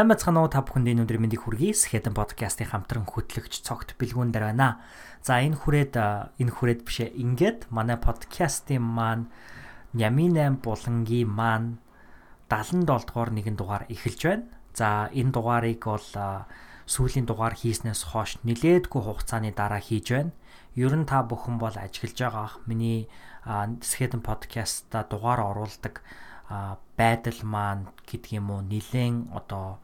Сайн бацхан уу та бүхэнд энэ өдрийн мэндийг хүргэе. Сэхэдэн подкастын хамтран хөтлөгч цогт бэлгүүн дээр байна. За энэ хүрээд энэ хүрээд бишээ. Ингээд манай подкастын маань Нямин 8 булангийн маань 77 дугаар нэгэн дугаар эхэлж байна. За энэ дугаарыг бол сүүлийн дугаар хийснээс хойш нилээдгүй хугацааны дараа хийж байна. Ер нь та бүхэн бол ажиглаж байгаа ах. Миний Сэхэдэн подкастта дугаар оруулдаг байдал маань гэдэг юм уу нилээн одоо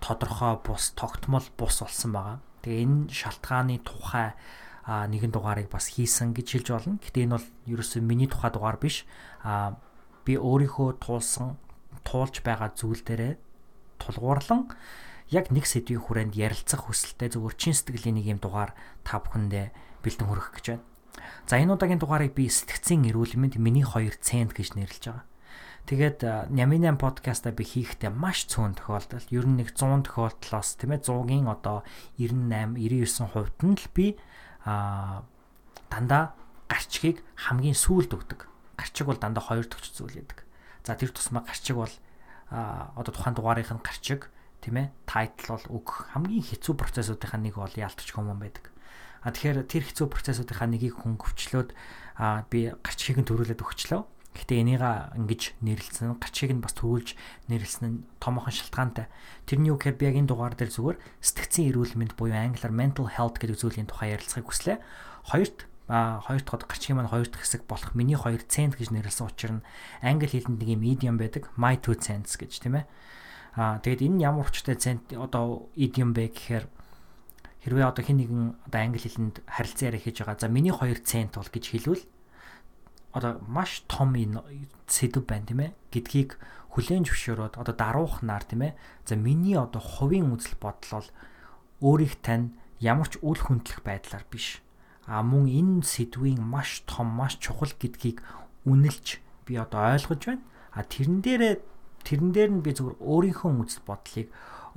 тодорхой бус тогтмол бус болсон байгаа. Тэгээ энэ шалтгааны тухай нэгэн дугаарыг бас хийсэн гэж хэлж болно. Гэтэ энэ бол ерөөсөө миний тухай дугаар биш. А би өөрийнхөө туулсан туулж байгаа зүйл дээрээ тулгуурлан яг нэг сэдвийн хүрээнд ярилцах хүсэлтэй зөвхөн чин сэтгэлийн нэг юм дугаар та бүхэндээ бэлдэн хүргэх гэж байна. За энэ удаагийн дугаарыг би сэтгцийн эрүүл мэнд миний 2 цент гэж нэрлэж байгаа. Тэгээд Няминан подкаста би хийхдээ маш цөөн тохиолдол. Ер нь нэг 100 тохиолдлоос тийм ээ 100-гийн одоо 98 99 хувьд нь л би а дандаа гарчгийг хамгийн сүүлд өгдөг. Гарчиг бол дандаа хоёр төгч зүйл яадаг. За тэр тусмаа гарчиг бол а одоо тухайн дугаарынх нь гарчиг тийм ээ тайтл бол өгөх хамгийн хэцүү процессуудынхаа нэг бол яалтч хүмүүс байдаг. А тэгэхээр тэр хэцүү процессуудынхаа нэгийг хөнгөвчлөөд а би гарчгийг нь төрүүлээд өгчлөө Гэхдээ энийг ингэж нэрлэлсэн гачиг нь бас төвлж нэрлэлсэн нь томоохон шалтгаантай. Тэрний үг яг энэ дугаар дээр зүгээр сэтгцийн эрүүл мэнд буюу англиар mental health гэдэг зүйлийн тухай ярилцахыг хүслээ. Хоёрт а хоёр дахь гарчгийн маань хоёр дахь хэсэг болох миний 2 цент гэж нэрлсэн учраас англи хэлэнд нэг юм idiom байдаг my 2 cents гэж тийм ээ. А тэгээд энэ ямар учиртай цент одоо idiom бэ гэхээр хэрвээ одоо хэн нэгэн одоо англи хэлэнд харилцаа яриа хийж байгаа. За миний 2 цент бол гэж хэлвэл одоо маш том энэ сэдв байна тийм ээ. Гэдгийг хүлээн зөвшөөрөөд одоо даруухнаар тийм ээ. За миний одоо хувийн үзэл бодол бол өөрийг тань ямар ч үл хүндлэх байдлаар биш. А мөн энэ сэдвийн маш том маш чухал гэдгийг үнэлж би одоо ойлгож байна. А тэрэн дээрээ тэрэн дээр нь би зөвхөн өөрийнхөө үзэл бодлыг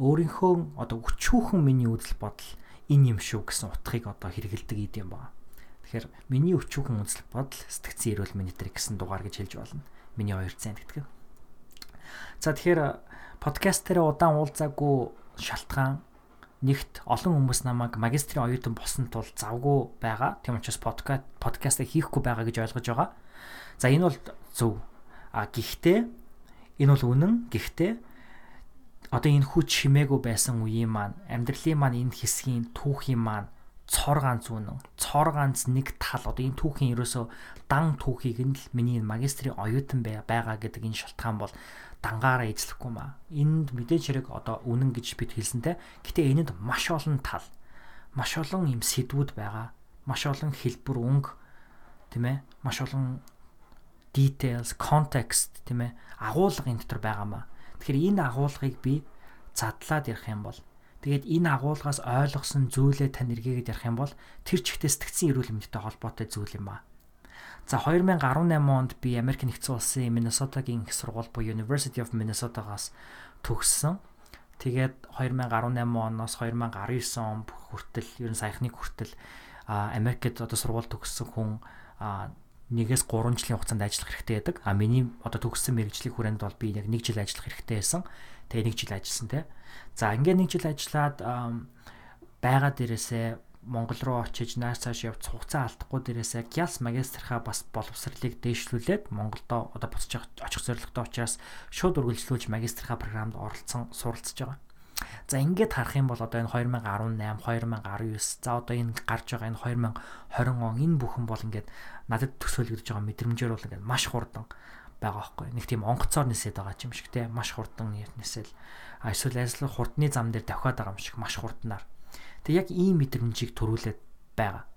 өөрийнхөө одоо өчүүхэн миний үзэл бодол энэ юм шүү гэсэн утгыг одоо хэрэгэлдэг юм байна Тэгэхээр миний өчүүхэн үзэл бодол сэтгцэн эрүүл мэндээр гэсэн дугаар гэж хэлж болно. Миний 2 цент гэдэг. За тэгэхээр подкаст дээр удаан уулзаагүй шалтгаан нэгт олон хүмүүс намайг магистрийн оюутан болсон тул завгүй байгаа. Тийм учраас подкаст подкастыг хийхгүй байгаа гэж ойлгож байгаа. За энэ бол зөв. А гэхдээ энэ бол үнэн. Гэхдээ одоо энэ хүч химээгүй байсан үеийн маань амьдралын маань энэ хэсгийн түүхийн маань цор ганц үнэн цор ганц нэг тал одоо энэ түүхийн ерөөсөө дан түүхийг нь л миний магистрийн оюутан байгаа гэдэг энэ шалтгаан бол дангаараа эзлэхгүй маа. Энд мэдээж хэрэг одоо үнэн гэж бид хэлсэнтэй. Гэтэ энэнд маш олон тал, маш олон юм сэдвүүд байгаа. Маш олон хэлбэр өнгө тийм ээ. Маш олон details, context тийм ээ. Агуулга энэ дотор байгаа маа. Тэгэхээр энэ агуулгыг би задлаад ярих юм бол Тэгээд энэ агуулгаас ойлгосон зүйлээ тань эргээгээд ярих юм бол тэр чигтээ сэтгцэн эрүүл мэндтэй холбоотой зүйл юм аа. За 2018 онд би Америк нэгдсэн улсын Миннесотагийн их сургууль буюу University of Minnesota-гаас төгссөн. Тэгээд 2018 оноос 2019 он хүртэл ер нь саяхныг хүртэл Америкт одоо сургууль төгссөн хүн нэгээс 3 жилийн хугацаанд ажиллах хэрэгтэй байдаг. А миний одоо төгссөн мэрэгжлийн хүрээнд бол би яг 1 жил ажиллах хэрэгтэй байсан. Тэгээ 1 жил ажилласан те. За ингээд нэг жил ажиллаад байгаа дээрээсээ Монгол руу очиж нааш цааш явц хугацаа алдахгүй дээрээсээ GIAS магистрхаа бас боловсролыг дээшлүүлээд Монголдо одоо буцаж очих зорилготой учраас шууд үргэлжлүүлж магистрхаа програмд оролцсон суралцж байгаа. За ингээд харах юм бол одоо энэ 2018, 2019 за одоо энэ гарч байгаа энэ 2020 он энэ бүхэн бол ингээд надад төсөөлөгдөж байгаа мэдрэмжээр бол ингээд маш хурдан байгаа байхгүй. Нэг тийм онгоцоор нисээд байгаа юм шиг те маш хурдан нисэл. Эсвэл ажил хурдны зам дээр давхаад байгаа юм шиг маш хурднаар. Тэг яг ийм мэдрэмжийг төрүүлээд байгаа.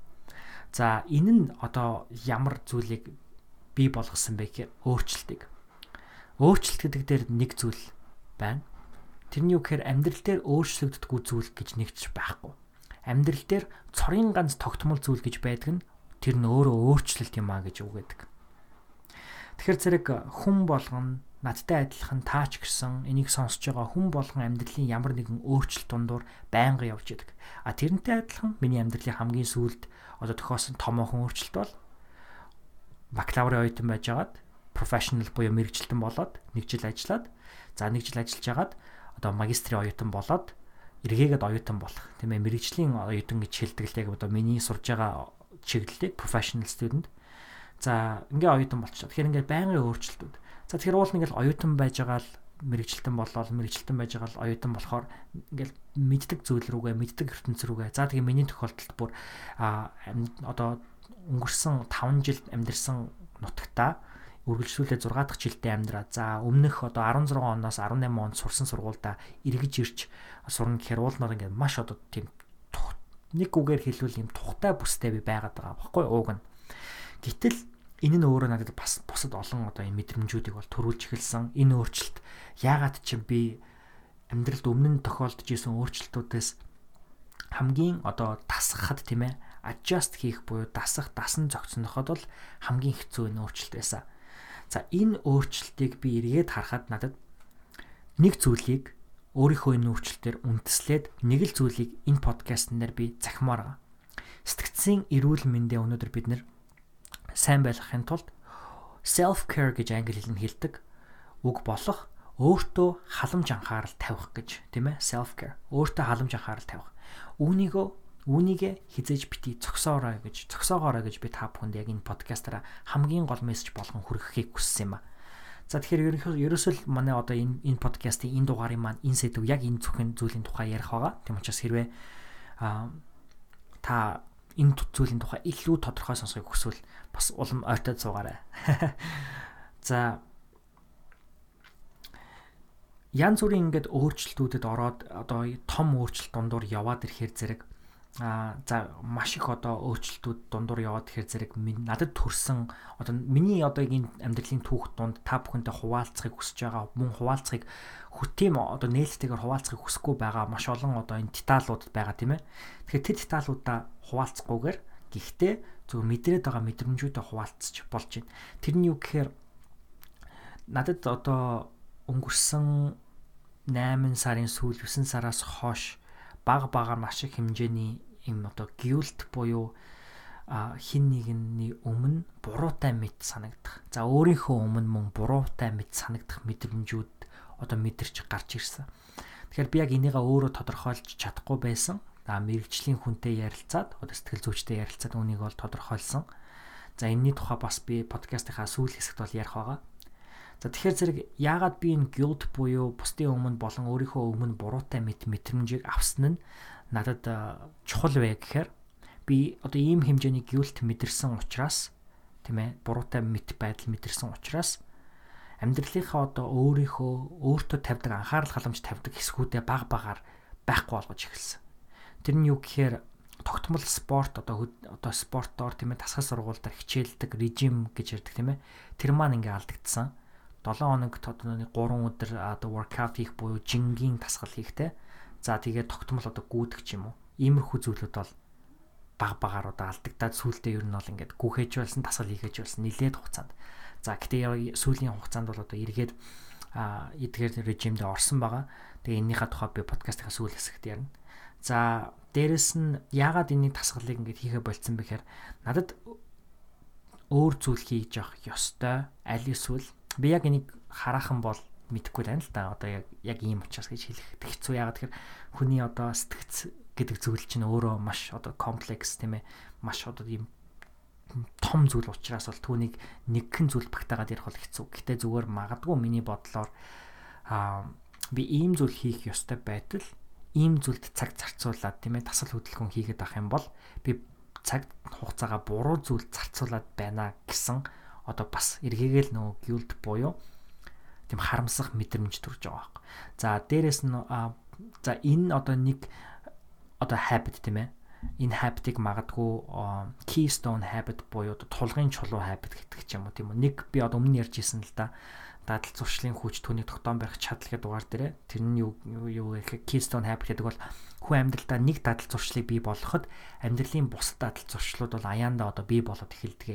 За энэ нь одоо ямар зүйлийг бий болгосон бэ гэхээр өөрчлөлтийг. Өөрчлөлт гэдэг дээр нэг зүйл байна Тэрний үг гэхээр амьдрал дээр өөрчлөгддөггүй зүйл гэж нэгч байхгүй. Амьдрал дээр цорын ганц тогтмол зүйл гэж байдаг нь тэр нь өөрөө өөрчлөлт юм а гэж үгээдэг. Тэгэхээр зэрэг хүн болгон надтай адилхан таач гисэн энийг сонсож байгаа хүн болгон амьдралын ямар нэгэн өөрчлөлт дундуур байнга явж идэг. А тэрнтэй адилхан миний амьдралын хамгийн сүүлд одоо тохиосон томоохон өөрчлөлт бол бакалаврын оюутан байжгаад профешнл буюу мэрэгчлэн болоод нэг жил ажиллаад за нэг жил ажиллаж агаад одоо магистрийн оюутан болоод эргээгээд оюутан болох тийм ээ мэрэгжлийн оюутан гэж хэлдэг л яг одоо миний сурж байгаа чиглэлийг professional student за ингээ оюутан болчихоо. Тэгэхээр ингээ байнгын өөрчлөлтүүд. За тэгэхээр уул ингээл оюутан байж байгаа л мэрэгчлэн болоод мэрэгчлэн байж байгаа л оюутан болохоор ингээл мэддэг зүйл рүүгээ мэддэг ертөнц рүүгээ. За тэгээ миний тохиолдолд бүр а одоо өнгөрсөн 5 жил амьдэрсэн нутагтаа үргэлжлүүлээ 6 дахь жилдээ амьдраа. За өмнөх одоо 16 оноос 18 онд сурсан сургуультай эргэж ирж сурна гэхээр уулнаар ингээд маш одоо тийм нэг үгээр хэлвэл юм тухтай бүстэй би байгаад байгаа байхгүй ууг нь. Гэтэл энэ нь өөрөө надад бас бусад олон одоо юм мэдрэмжүүдийг бол төрүүлж эхэлсэн. Энэ өөрчлөлт яагаад ч би амьдралд өмнө нь тохиолдож исэн өөрчлөлтүүдээс хамгийн одоо тасгахад тийм ээ adjust хийх буюу дасах дасан зогцноход бол хамгийн хэцүү энэ өөрчлөлт байсан. За энэ өөрчлөлтийг би эргээд харахад надад нэг зүйлийг өөрийнхөө энэ өөрчлөлтөөр үндэслээд нэг л зүйлийг энэ подкастн дээр би захимаар байгаа. Сэтгцийн эрүүл мэндийн өнөөдөр бид нэр сайн байхын тулд self care гэж англи хэлээр хэлдэг үг болох өөртөө халамж анхаарал тавих гэж тийм ээ self care өөртөө халамж анхаарал тавих. Үүнийгөө Үүнийгээ хизээж бити цогсоорой гэж цогсоогоорой гэж би та бүхэнд яг энэ подкастаараа хамгийн гол мессеж болгон хүргэхийг хүссэн юм а. За тэгэхээр ерөөсөө манай одоо энэ энэ подкастын энэ дугаарыг маань энэ сэдв яг энэ зөвхөн зүйлийн тухай ярих байгаа. Тийм учраас хэрвээ а та энэ зүйлийн тухай илүү тодорхой сонсохыг хүсвэл бас улам ойртоод суугаарай. За янз бүрийн ингээд өөрчлөлтүүдэд ороод одоо том өөрчлөлт дундуур яваад ирэхээр зэрэг а за маш их одоо өөрчлөлтүүд дундуур яваад тэгэхээр зэрэг надад төрсэн одоо миний одоо энэ амьдралын түүх дунд та бүхэнтэй хуваалцахыг хүсэж байгаа мөн хуваалцахыг хүтим одоо нээлттэйгээр хуваалцахыг хүсэхгүй байгаа маш олон одоо энэ деталууд байгаа тийм ээ. Тэгэхээр тэр деталуудаа хуваалцахгүйгээр гэхдээ зөв мэдрээд байгаа мэдрэмжүүдээ хуваалцчих болж байна. Тэрний юу гэхээр надад одоо өнгөрсөн 8 сарын сүүл 9 сараас хойш бага бага маш их хэмжээний юм одоо guilt буюу хин нэгний өмнө буруутай мэд санагдах. За өөрийнхөө өмнө мөн буруутай мэд санагдах мэдрэмжүүд одоо мэдэрч гарч ирсэн. Тэгэхээр би яг энийгээ өөрөө тодорхойлж чадахгүй байсан. За мэрэгжлийн хүнтэй ярилцаад, одоо сэтгэл зүйчтэй ярилцаад үнийг бол тодорхойлсон. За энэний тухай бас би подкастынхаа сүүл хэсэгт бол ярих байгаа. За тэгэхээр зэрэг яагаад би энэ guilt буюу бусдын өмнө болон өөрийнхөө өмнө буруутай мэд мэдрэмжийг авсан нь надад чухал вэ гэхээр би одоо ийм хэмжээний guilt мэдэрсэн учраас тийм ээ буруутай мэд байдал мэдэрсэн учраас амьдралынхаа одоо өөрийнхөө өөртөө тавьдаг анхаарал халамж тавьдаг хэсгүүдээ баг багаар байхгүй болгож эхэлсэн. Тэр нь юу гэхээр тогтмол спорт одоо одоо спортоор тийм ээ тасгал сургуультай хичээлдэг режим гэж ярьдаг тийм ээ тэр маань ингээ алдагдсан 7 хоног одоо 3 өдөр одоо workout хийх буюу жингийн тасгал хийхтэй. За тэгээд тогтмол одоо гүйдэх ч юм уу. Иймэрхүү зүйлүүд бол баг багаар одоо алдагдаад сүултээ ер нь бол ингээд гүхэж байсан тасгал хийхэж байсан нилээд хугацаанд. За гэтээ сүүлийн хугацаанд бол одоо эргээд а эдгээр режимдээ орсон байгаа. Тэгээ энэнийхээ тухай би подкастынхаа сүүл хэсэгт ярина. За дээрэс нь яагаад энэний тасгалыг ингээд хийхэ болцсон бэхээр надад өөр зүйл хийж явах ёстой. Аль эсвэл би яг энийг хараахан бол мэдэхгүй байна л да. Одоо яг яг ийм учраас гэж хэлэх хэцүү яагаад тэгэхээр хүний одоо сэтгц гэдэг зүйл чинь өөрөө маш одоо комплекс тийм ээ. Маш одоо ийм том зүйл учраас бол түүнийг нэгэн зүйл багтаагаад ярих бол хэцүү. Гэтэ зүгээр магадгүй миний бодлоор аа би ийм зүйл хийх ёстой байтал ийм зүйлд цаг зарцуулаад тийм ээ тасал хөдөлгөөн хийгээд авах юм бол би цаг хугацаагаа буруу зүйлд зарцуулаад байна гэсэн одоо бас эргээгээл нөгөө guilt буюу тийм харамсах мэдрэмж төрж байгаа байхгүй. За дээрэс нь за энэ одоо нэг одоо habit тийм ээ энэ habit-ыг магадгүй keystone habit буюу тулгын чулуу habit гэдэг ч юм уу тийм үү. Нэг би одоо өмнө ярьж исэн л да дадал зуршлын хүч түүний тогтоом барих чадал гэдэг дугаар дээр тэр нь юу юу гэх keystone habit гэдэг бол хүн амьдралдаа нэг дадал зуршлыг бий болгоход амьдралын бус дадал зуршлууд бол аяанда одоо бий болоод эхэлдэг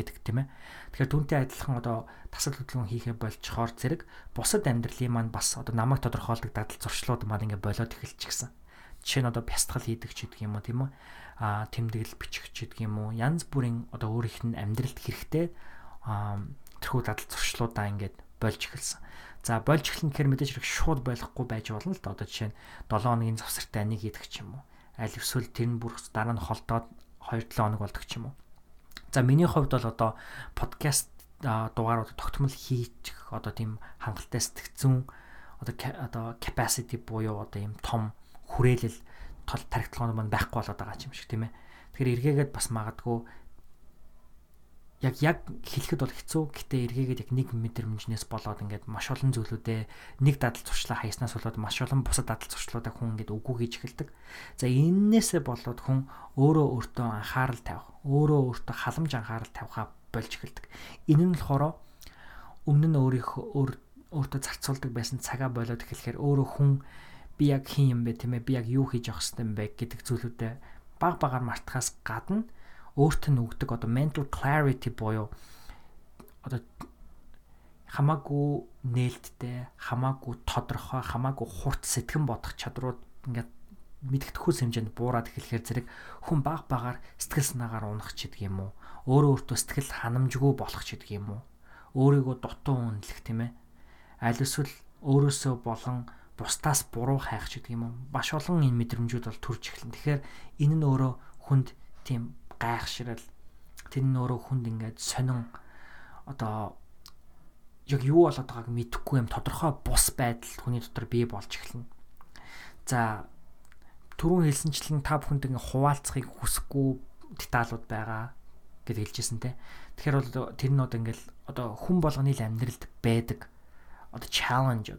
гэдэг тийм ээ. Тэгэхээр түүнтэй адилхан одоо тасал хөдөлгөөн хийхэ болчхоор зэрэг бусад амьдралын маань бас одоо намайг тодорхойлдог дадал зуршлууд маань ингээ болоод эхэлчихсэн. Жишээ нь одоо бясалгал хийдэг ч гэдэг юм уу тийм үү? Аа тэмдэглэл бичих ч гэдэг юм уу? Янз бүрийн одоо өөрийнх нь амьдралд хэрэгтэй аа тэрхүү дадал зуршлуудаа ингээд болж эхэлсэн. За болж эхлэн гэхээр мэдээж хэрэг шууд болохгүй байж болно л да. Одоо жишээ нь 7 хоногийн завсартай нэг идэх ч юм уу. Аль эсвэл тэр нь бүр дараа нь холдоод 2-7 хоног болдог ч юм уу. За миний хувьд бол одоо подкаст дугаарууд тогтмол хийчих одоо тийм хангалттай сэтгцэн одоо одоо capacity буюу одоо ийм том хүрээлэл тол тархитлагын маань байхгүй болоод байгаа юм шиг тийм ээ. Тэгэхээр эргээгээд бас магадгүй яг яг хэлэхэд бол хэцүү гэтээ эргээгээд яг нэг мэдрэмжнээс болоод ингээд маш олон зүйлүүдээ нэг дадал зуршлаа хаяснаас болоод маш олон бусад дадал зуршлуудаа хүн ингээд үгүй хийж эхэлдэг. За энээсээ болоод хүн өөрөө өөртөө анхаарал тавих, өөрөө өөртөө халамж анхаарал тавихаа болж эхэлдэг. Энэ нь болохоор өмнө нь өөрийнхөө өөртөө зарцуулдаг байсан цагаа болоод эхлэхээр өөрөө хүн би яг хин юм бэ тийм ээ би яг юу хийж явах хэвтэй юм бэ гэдэг зүйлүүдэд баг багаар мартахаас гадна өөрт нь өгдөг одоо mental clarity буюу одоо хамаагүй нээлттэй, хамаагүй тодорхой, хамаагүй хурц сэтгэн бодох чадрууд ингээд мэдгэдэхүйс хэмжээнд буураад эхлэхээр зэрэг хүн баг багаар сэтгэл санаагаар унах ч гэдэг юм уу. Өөрөө өөртөө сэтгэл ханамжгүй болох ч гэдэг юм уу. Өөрийгөө дутуу үнэлэх тийм ээ. Аль эсвэл өөрөөсөө болон бусдаас буруу хайх ч гэдэг юм уу. Маш олон энэ мэдрэмжүүд бол төрж эхэлнэ. Тэгэхээр энэ нь өөрөө хүнд тийм гайхшрал тэр нь өөрөө хүнд ингээд сонин одоо яг юу болоод байгааг мэдэхгүй юм тодорхой бус байдал хүний дотор бий болж эхэлнэ. За түрүүн хэлсэнчлэн та бүхэнд ингээ хуваалцахыг хүсэхгүй деталууд байгаа гэж хэлжсэн те. Тэгэхээр бол тэр нь одоо ингээл одоо хүн болгоны л амьдралд байдаг одоо challenge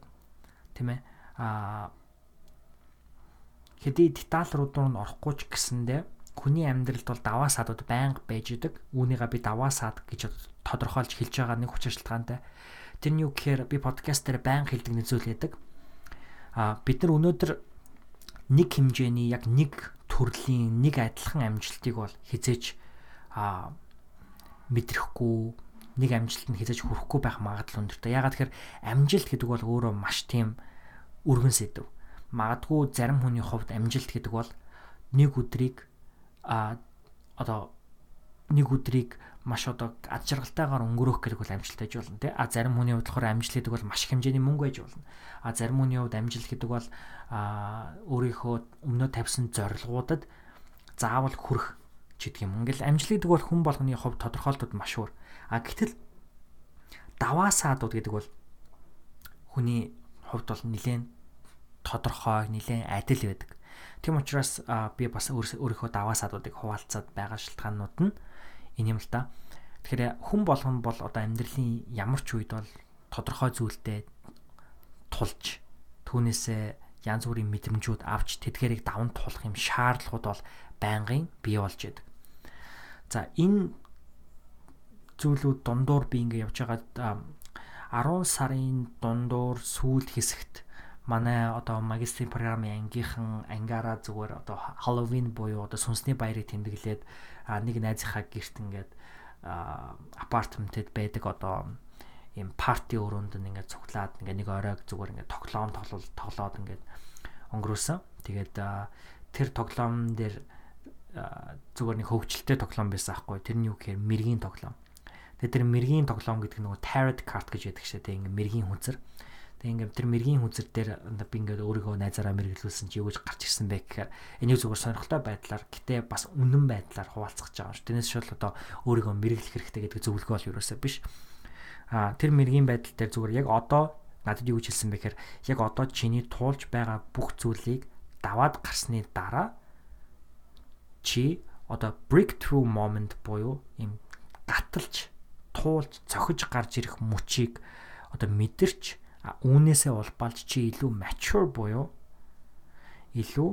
тийм ээ а хэдий деталь руу дуу орохгүй ч гэсэндээ хүний амьдралд бол даваа садууд байнга байж идэг. Үүнийгээ би даваа сад гэж тодорхойлж хэлж байгаа нэг хүч шалтгаантай. Тэр нь юу гэхээр би подкаст дээр байнга хэлдэг нэг зүйл байдаг. А бид нар өнөөдөр нэг хэмжээний яг нэг төрлийн нэг адилхан амжилтыг бол хизээж а мэдрэхгүй нэг амжилтанд хизээж хүрэхгүй байх магадлал өндөртэй. Ягаад тэгэхээр амжилт гэдэг бол өөрөө маш тийм өргөн сэдв. Магадгүй зарим хүний хувьд амжилт гэдэг бол нэг өдрийг а одоо нэг өдрийг маш одоо ад жаргалтайгаар өнгөрөөх гэдэг бол амжилт гэж болно тий. А зарим хүний хувьд болохоор амжилт гэдэг бол маш их хэмжээний мөнгө байж болно. А зарим хүний хувьд амжилт гэдэг бол а өөрийнхөө өмнөө тавьсан зорилгуудад заавал хүрэх гэдэг юм. Ингээл амжилт гэдэг бол хүн болгоны хувьд тодорхойлтод маш өөр. А гэтэл даваа саадууд гэдэг бол хүний хувьд бол нэлээд тодорхой, нэлээд адил байдаг. Тийм учраас би бас өөрийнхөө даваа садуудыг хуваалцаад байгаа шалтгаанууд нь энэ юм л та. Тэгэхээр хүн болгон бол одоо амьдралын ямар ч үед бол тодорхой зүйлдээ тулж түүнээсээ янз бүрийн мэдрэмжүүд авч тэдгэрийг даван туулах юм шаардлагууд бол байнгын бий болж идэг. За энэ зүйлүүд дундуур би ингэ явж байгаа 10 сарын дундуур сүүл хэсэгт манай одоо магистрийн програмын ангийнхан ангаараа зүгээр одоо Halloween буюу одоо сүнсний баярыг тэмдэглээд нэг найзынхаа гэрт ингээд апартментэд байдаг одоо ийм парти өрөөнд ингээд цуглаад ингээд нэг оройг зүгээр ингээд тоглоом тоглол тоглоод ингээд өнгөрөөсөн. Тэгээд тэр тоглоом дээр зүгээр нэг хөвгчлөлтэй тоглоом байсан аахгүй. Тэр нь юу гэхээр мэргийн тоглоом. Тэгээд тэр мэргийн тоглоом гэдэг нь нөгөө tarot card гэж яддаг шээ. Тэг ингээд мэргийн хүнзэр. Тэг ингээм тэр мэргийн хүзэр дээр би ингээд өөрийгөө найзаараа мэргэлүүлсэн чи юу гэж гарч ирсэн бэ гэхээр энийг зүгээр сонирхолтой байдлаар гэтээ бас үнэн байдлаар хуваалцах гэж байгаа ш. Тэрнээс шууд одоо өөрийгөө мэрэглэх хэрэгтэй гэдэг зөвлөгөө бол юусаа биш. А тэр мэргийн байдал дээр зүгээр яг одоо надад юу гэж хэлсэн бэ гэхээр яг одоо чиний туулж байгаа бүх зүйлийг даваад гарсны дараа чи одоо breakthrough moment буюу ийм гаталж туулж цохиж гарч ирэх мөчийг одоо мэдэрч үүнээсээ улбалж чи илүү mature буюу илүү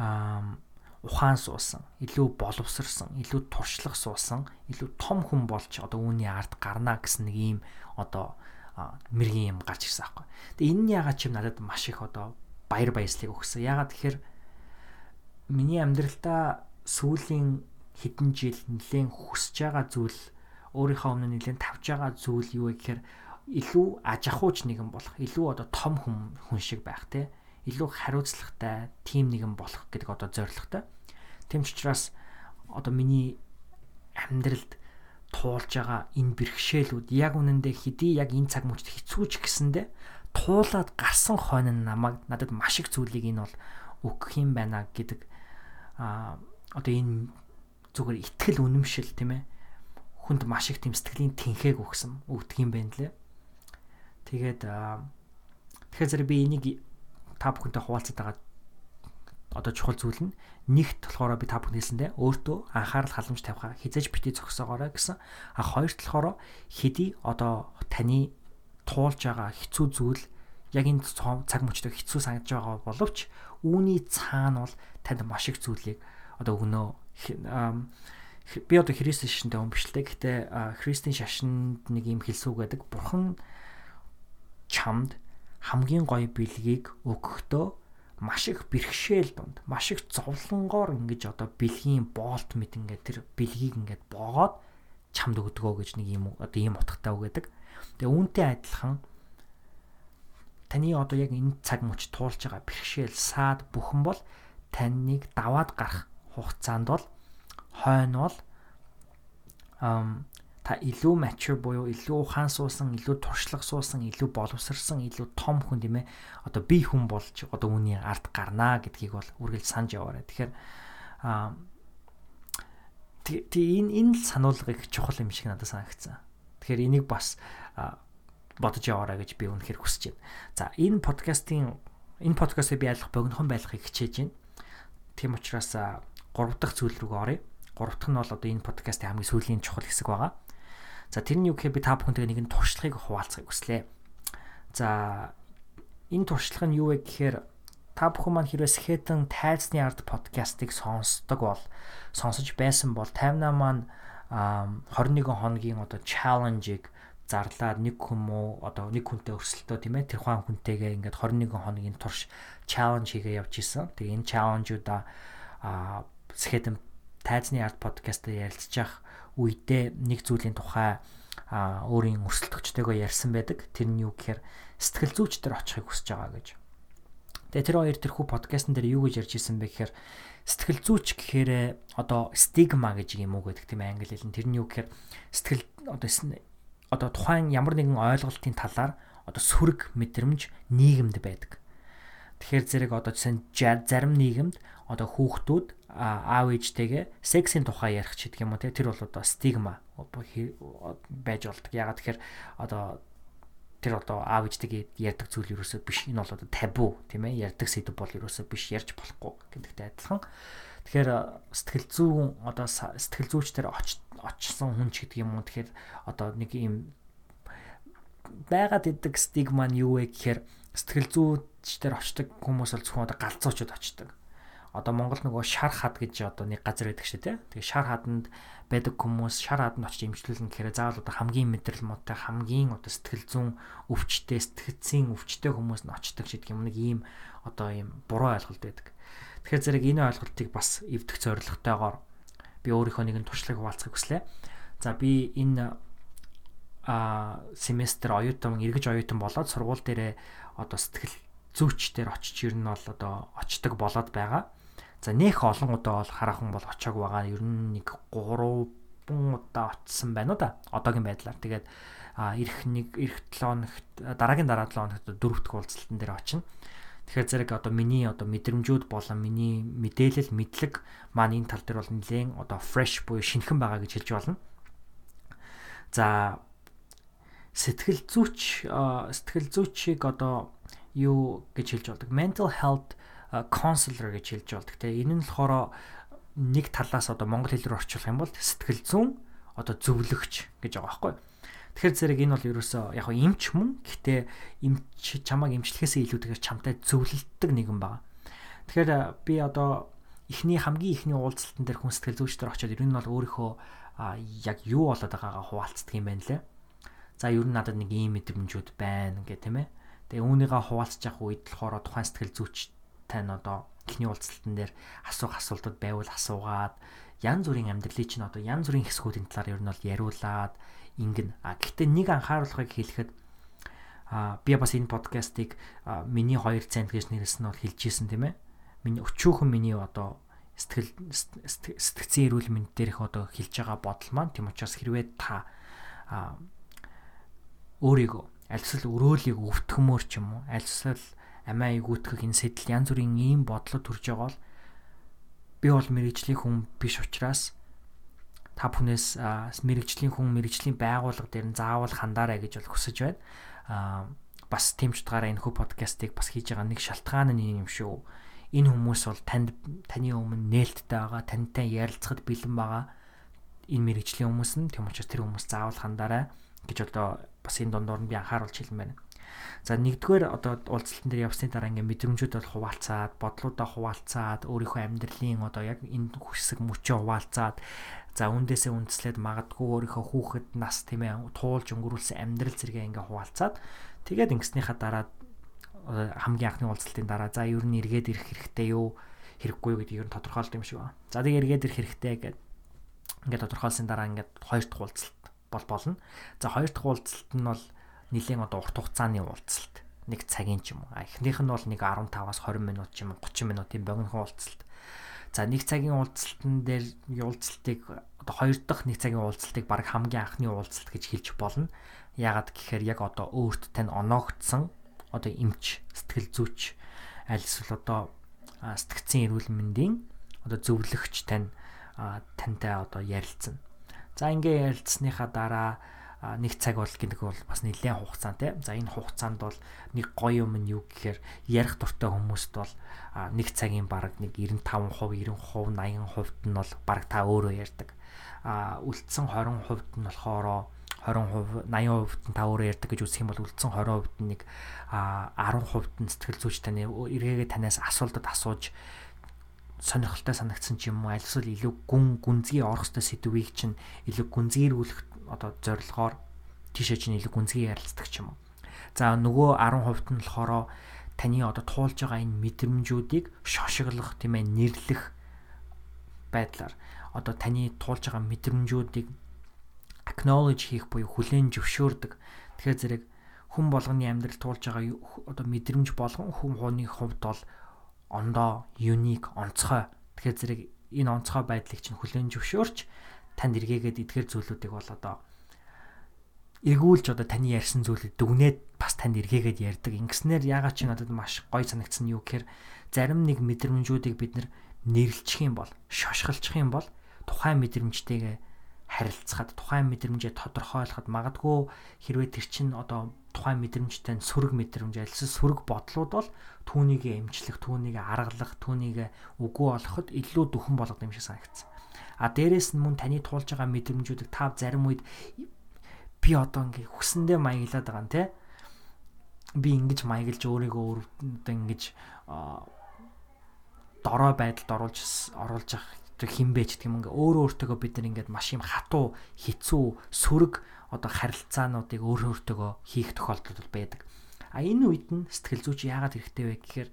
аа ухаан суусан, илүү боловсрсан, илүү туршлах суусан, илүү том хүн болж одоо үүний ард гарна гэсэн нэг ийм одоо мэргийн юм гарч ирсэн аахгүй. Тэгээ энэ нь ягаад чим надад маш их одоо баяр баясгалыг өгсөн. Ягаад тэгэхээр миний амьдралдаа сүүлийн хэдэн жил нэлээд хүсэж байгаа зүйл өөрийнхөө өмнө нэлээд тавьж байгаа зүйл юу вэ гэхээр илүү аж ахуйч нэгэн болох, илүү одоо том хүн хүн шиг байх те илүү хариуцлагатай тим нэгэн болох гэдэг одоо зорилготой. Тэм ч учраас одоо миний амьдралд туулж байгаа энэ бэрхшээлүүд яг үнэндээ хэдий яг энэ цаг мөчид хэцүүч гэсэндэ туулаад гарсан хойно намайг надад маш их зүйлийг энэ бол өгөх юм байна гэдэг а одоо энэ зүгээр ихтгэл үнэмшил тийм ээ хүнд маш их тийм сэтгэлийн тэнхэг өгсөн өгдөг юм байна лээ. Тэгээд тэгэхээр зэрэг би энийг та бүхэнтэй хуваалцаад байгаа одоо чухал зүйл нь нэгт болохоор би та бүхэн хэлсэндээ өөртөө анхаарал халамж тавихаа хизээж бити зогсоогоорой гэсэн. А хоёрт болохоор хэдий одоо таны туулж байгаа хэцүү зүйл яг энэ цаг мөчтөд хэцүү санагдж байгаа боловч үүний цаана бол танд маш их зүйлийг одоо өгнөө би одоо Христийн шашинтай хүн биш л дээ. Гэхдээ Христийн шашинд нэг юм хэлсүүг байдаг. Бурхан чамд хамгийн гоё бэлгийг өгөхдөө маш их бэрхшээл дунд маш их зовлонгоор ингэж одоо бэлгийн боолт мэт ингээд тэр бэлгийг ингээд боогоод чамд өгдөгөө гэж нэг юм одоо ийм утгатай үгээдэг. Тэгээ үүнтэй адилхан таны одоо яг энэ цаг мөч туулж байгаа бэрхшээл саад бүхэн бол таныг даваад гарах хугацаанд бол хойно бол та илүү mature буюу илүү ухаан суусан, илүү туршлага суусан, илүү боловсрсан, илүү том хүн тийм ээ. Одоо би хүн болж одоо үүний ард гарнаа гэдгийг бол үргэлж санаж яваарай. Тэгэхээр аа тий энэ энэ л сануулга их чухал юм шиг надад санагдсан. Тэгэхээр энийг бас бодож яваарай гэж би үнэхээр хүсэж байна. За энэ подкастын энэ подкастыг би айлах богинохон байлгахыг хичээж байна. Тийм учраас 3 дахь зүйл рүү оръё. 3 дахь нь бол одоо энэ подкастын хамгийн сүүлийн чухал хэсэг байгаа. За тэрний юу гэхээр би та бүхэнтэйгээ нэгэн туршлагыг хуваалцахыг хүслээ. За энэ туршлага нь юу вэ гэхээр та бүхэн маань хэрвээ Skeleton тайзны ард подкастыг сонсдог бол сонсож байсан бол 58 маань 21 хоногийн одоо чаленжийг зарлаад нэг хүмүү одоо нэг хүнтэй өрсөлдөө тийм ээ тэр хаан хүнтэйгээ ингээд 21 хоногийн турш чаленж хийгээ явж исэн. Тэгээ энэ чаленжуудаа а Skeleton тайзны арт подкастаар ярилцж явах үедээ нэг зүйлийн тухай өөрийн өрсөлдөгчтэйгөө ярьсан байдаг. Тэр нь юу гэхээр сэтгэл зүйчдэр очихыг хүсэж байгаа гэж. Тэгээ тэр хоёр тэрхүү подкастн дээр юу гэж ярьж исэн бэ гэхээр сэтгэл зүйч гэхээр одоо стигма гэж юм уу гэдэг тийм англи хэлэн тэр нь юу гэхээр сэтгэл одоо одоо тухайн ямар нэгэн ойлголтын талаар одоо сөрөг мэдрэмж нийгэмд байдаг. Тэгэхээр зэрэг одоо зарим нийгэмд одоо хүүхдүүд аав ээжтэйгээ сексийн тухай ярих ч гэдэг юм уу те тэр бол одоо стигма байж болдог. Ягаад тэгэхээр одоо тэр одоо аав ээжтэйгээ ярьдаг зүйл ерөөсөө биш. Энэ бол одоо табу тийм ээ ярьдаг сэдв бол ерөөсөө биш ярьж болохгүй гэдэгтэй адилхан. Тэгэхээр сэтгэл зүйн одоо сэтгэл зүйчдэр очсон хүн ч гэдэг юм уу тэгэхээр одоо нэг юм байгаад идэг стигма нь юу вэ гэхээр сэтгэл зүйчдэр очдог хүмүүс бол зөвхөн одоо галзуучуд очдог одоо Монгол нөгөө шар хад гэж одоо нэг газар байдаг шүү дээ. Тэгээ шар хаданд байдаг хүмүүс шар хаданд очиж имжлүүлнэ гэхээр заавал одоо хамгийн мэдрэл муутай хамгийн одоо сэтгэл зүүн өвчтэй сэтгцийн өвчтэй хүмүүс нь очдог гэдэг юм нэг ийм одоо ийм буруу ойлголт байдаг. Тэгэхээр зэрэг энэ ойлголтыг бас эвдэх зорилготойгоор би өөрийнхөө нэгэн туршлагыг хуваалцахыг хүслээ. За би энэ а семестр оюутан эргэж оюутан болоод сургууль дээрээ одоо сэтгэл зүйчдэр очиж ер нь бол одоо очдог болоод байгаа. За нэх олон удаа бол хараахан бол очиаг байгаа. Ер нь нэг 3 удаа очсон байна да. Одоогийн байдлаар. Тэгээд а ирэх нэг ирэх 7 хоногт дараагийн дараа 7 хоногт дөрөвдөх уулзалтан дээр очино. Тэгэхээр зэрэг одоо миний одоо мэдрэмжүүд болон миний мэдээлэл мэдлэг маань энэ тал дээр бол нэлээд одоо fresh буюу шинэхэн байгаа гэж хэлж болно. За сэтгэл зүйч сэтгэл зүйчийг одоо юу гэж хэлж болдог. Mental health counselor гэж хэлж болдог. Тэгээ энэ нь болохоор нэг талаас одоо монгол хэл рүү орчуулах юм бол сэтгэл зүйн одоо зөвлөгч гэж байгаа байхгүй. Тэгэхээр зэрэг энэ бол ерөөсөө яг хаа эмч мөн гэхдээ эмч чамааг эмчлэхээсээ илүүтэйгээр чамтай зөвлөлдөг нэгэн байгаа. Тэгэхээр би одоо эхний хамгийн эхний уулзалтан дээр хүн сэтгэл зүйчдэр очиод ер нь бол өөрийнхөө яг юу болоод байгаагаа хуваалцдаг юм байна лээ. За ер нь надад нэг ийм мэдрэмжүүд байна гэх тийм ээ. Тэгээ үүнийгээ хуваалцж явах үед болохоор тухайн сэтгэл зүйчтэй нь одоо эхний уулзалтан дээр асуух асуултууд байвал асуугаад янз бүрийн амьдралын чинь одоо янз бүрийн хэсгүүдийн талаар ер нь бол яриулаад ингэн. А гэхдээ нэг анхааруулгыг хэлэхэд а би бас энэ подкастыг миний 2 цент гэж нэрлсэн нь бол хэлжсэн тийм ээ. Миний өчүүхэн миний одоо сэтгэл сэтгцэн эрүүл мэнд дээрх одоо хэлж байгаа бодол маань тийм учраас хэрвээ та өөрийгөө альсвал өрөөлийг өвтгмөр ч юм уу альсвал амиа игүүтгэх энэ сэтэл янз бүрийн ийм бодлоо төрж байгаа бол би бол мэрэгжлийн хүн биш учраас та бүхнээс мэрэгжлийн хүн мэрэгжлийн байгууллага дээр нь заавал хандаарай гэж бол хүсэж байна. Аа бас тийм ч утгаараа энэ хүү подкастыг бас хийж байгаа нэг шалтгаан нь юм шүү. Энэ хүмүүс бол танд таны өмнө нээлттэй байгаа, тантай ярилцахад бэлэн байгаа. Энэ мэрэгжлийн хүмүүс нь тийм учраас тэр хүмүүс заавал хандаарай гэж одоо бас энэ дундуур нь би анхааруулж хэлмээр байна. За нэгдүгээр одоо уулзалтан дээр явсны дараа ингээ мэдрэмжүүд бол хуваалцаад, бодлуудаа хуваалцаад, өөрийнхөө амьдралын одоо яг энэ хүсэг мөчөө хуваалцаад за үндээсээ үндслээд магадгүй өөрийнхөө хүүхэд нас тийм ээ туулж өнгөрүүлсэн амьдрал зэрэгээ ингээ хуваалцаад тэгээд ингэснийхаа дараа хамгийн анхны уулзалтын дараа за ер нь эргээд ирэх хэрэгтэй юу хэрэггүй гэдэг ер нь тодорхойлт юм шиг байна. За тэгээд эргээд ирэх хэрэгтэй гэдэг ингээд тодорхойлсон дараа ингээд хоёр дахь уулзалт бол болно. За хоёр дахь уулзалт нь бол нэлийн одоо урт хугацааны уулзалт нэг цагийн ч юм уу. Эхнийх нь бол нэг 15-аас 20 минут ч юм уу 30 минутын богинохон уулзалт. За нэг цагийн уулзалтан дээр уулзалтыг одоо хоёр дахь нэг цагийн уулзалтыг баг хамгийн анхны уулзалт гэж хэлж болно. Яагаад гэхээр яг одоо өөрт тань оноогдсон одоо эмч, сэтгэл зүйч аль эсвэл одоо сэтгцэн эрүүл мэндийн одоо зөвлөгч тань тантай одоо ярилцсан. За ингээ ярилцсныхаа дараа нэг цаг бол гэдэг бол бас нэлээд хугацаантай. За энэ хугацаанд бол нэг гоё юм нь юу гэхээр ярих дуртай хүмүүст бол нэг цагийн бараг нэг 95%, 90%, 80%д нь бол бараг та өөрөө ярьдаг. А үлдсэн 20%д нь болохоор 20% 80%д нь та өөрөө ярьдаг гэж үзэх юм бол үлдсэн 20%д нь нэг 10%д нь сэтгэл зүйч таны эргээгээ танаас асуултад асууж сонирхолтой санагдсан ч юм уу аль эсвэл илүү гүн гүнзгий орох хөстэй сэдвийг чинь илүү гүнзгийрүүлэх одоо зорилгоор тийшээ чинь илүү гүнзгий ярилцдаг ч юм уу. За нөгөө 10% нь болохоор таны одоо туулж байгаа энэ мэдрэмжүүдийг шошиглох тийм ээ нэрлэх байдлаар одоо таны туулж байгаа мэдрэмжүүдийг acknowledge хийх буюу хүлээн зөвшөөрдөг. Тэгэхээр зэрэг хүн болгоны амьдрал туулж байгаа одоо мэдрэмж болгон хүн хууны хувьд бол ондоо unique онцгой. Тэгэхээр зэрэг энэ онцгой байдлыг чинь хүлээн зөвшөөрч танд эргээгээд эдгээр зүйлүүдийг бол одоо эргүүлж одоо таны ярьсан зүйлийг дүгнээд бас танд эргээгээд ярьдаг. Ингэснээр яагаад чи надад маш гоё санагдсан юу гэхээр зарим нэг мэдрэмжүүдийг бид нэрлчих юм бол, шошголчих юм бол тухайн мэдрэмжтэйгээ харилцахад тухайн мэдрэмжээ тодорхойлоход магадгүй хэрвээ тэр чинь одоо тухайн мэдрэмжтэй сөрөг мэдрэмж альсс сөрөг бодлууд бол түүнийг эмчлэх, түүнийг аргалах, түүнийг үгүй болгоход илүү дөхөн болгодог юм шиг санагдсан. А дээрэс нь мөн таны туулж байгаа мэдрэмжүүдийг та зарим үед би одоо ингээ хүсэндээ маяглаад байгаа юм те. Би ингэж маяглаж өөрийгөө одоо ингэж дорой байдалд оруулж оруулж явах хинбэ ч гэх юм ингээ өөрөө өөртөөгөө бид нар ингээд маш юм хатуу хэцүү сөрөг одоо харилцаануудыг өөрөө өөртөөгөө хийх тохиолдол байдаг. А энэ үед нь сэтгэл зүйч яагаад хэрэгтэй вэ гэхээр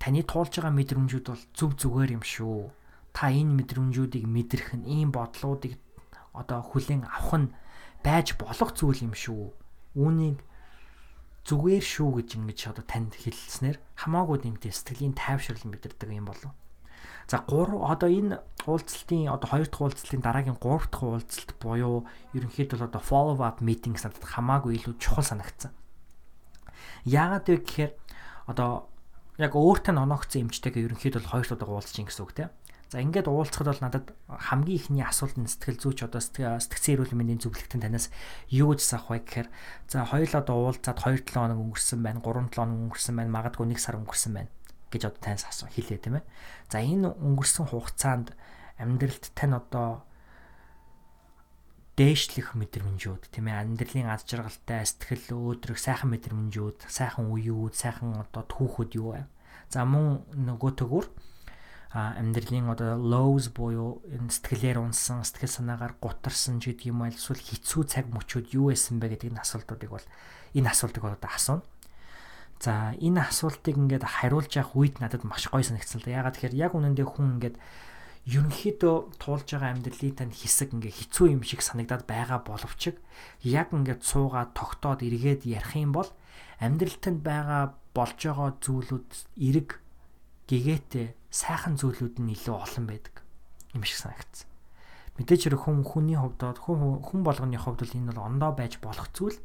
таны туулж байгаа мэдрэмжүүд бол зүв зүгээр юм шүү та энэ мэдрэмжүүдийг мэдрэх нь ийм бодлуудыг одоо хүлээн авах нь байж болох зүйл юм шүү. Үүнийг зүгээр шүү гэж ингэж одоо танд хэлснээр хамаагүй нэмтэй сэтгэлийн тайвшрал мэдэрдэг юм болов. За 3 одоо энэ уулзалтын одоо хоёр дахь уулзалтын дараагийн 3 дахь уулзалт буюу ерөнхийдөө одоо follow up meeting надад хамаагүй илүү чухал санагдсан. Яагаад вэ гэхээр одоо яг өөртөө оногцсон эмчтэйгээ ерөнхийдөө хоёр удаа уулзж ин гэсэн үг тийм. За ингээд уулзахад бол надад хамгийн ихний асуулт нь сэтгэл зүйч одоо сэтгцэн эрүүл мэндийн зөвлөлтөнд танаас юу гэж асах вэ гэхээр за хоёул одоо уулзаад 2 7 хоног өнгөрсөн байна 3 7 хоног өнгөрсөн байна магадгүй 1 сар өнгөрсөн байна гэж одоо танаас асуу хэлээ тийм ээ. За энэ өнгөрсөн хугацаанд амьдралд тань одоо дээшлэх мэдрэмжүүд тийм ээ амьдралын аз жаргалтай сэтгэл өөдрөх сайхан мэдрэмжүүд сайхан үеүүд сайхан одоо түүхүүд юу вэ? За мөн нөгөө төгөр амьдралын одоо lows буюу энэ сэтгэлээр унсан сэтгэл санаагаар гутарсан ч гэдэг юм эсвэл хэцүү цаг мөчүүд юу байсан бэ гэдэг энэ асуултуудыг бол энэ асуултыг бол одоо асууна. За энэ асуултыг ингээд хариулж явах үед надад маш гоё санагдсан л да. Ягаад тэгэхээр яг үнэндээ хүн ингээд ерөнхийдөө туулж байгаа амьдралын тань хэсэг ингээ хэцүү юм шиг санагдаад байгаа боловч яг ингээд суугаад тогтоод эргээд ярих юм бол амьдрал танд байгаа болж байгаа зүйлүүд эрэг гэгээтэй сайхан зүйлүүд нь илүү олон байдаг юм шиг санагдсан. Мэдээж хэрэг хүн хүний хувьд хүн хүн болгоны хувьд бол энэ бол ондоо байж болох зүйл.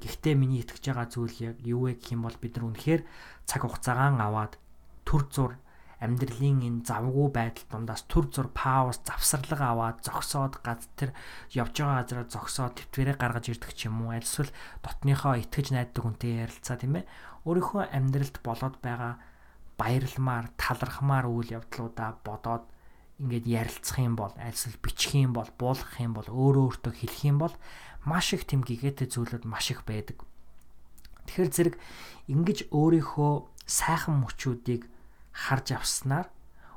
Гэхдээ миний итгэж байгаа зүйл яг юу вэ гэх юм бол бид нар үнэхээр цаг хугацаагаан аваад төр зур амьдралын энэ завгүй байдал дундаас төр зур пауз завсарлага аваад зогсоод гад тэр явж байгаа газараа зогсоод твэрээ гаргаж ирдэг ч юм уу альсвал дотныхоо итгэж найддаг хүнтэй ярилцаа тийм ээ өөрийнхөө амьдралд болоод байгаа баярламаар талархмаар үйл явдлуудаа бодоод ингээд ярилцах юм бол альсэл бичих юм бол буулгах юм бол өөрөө өөртөө хэлэх юм бол маш их тэм гэгээтэй зүйлүүд маш их байдаг. Тэгэхээр зэрэг ингэж өөрийнхөө сайхан мөчүүдийг харж авснаар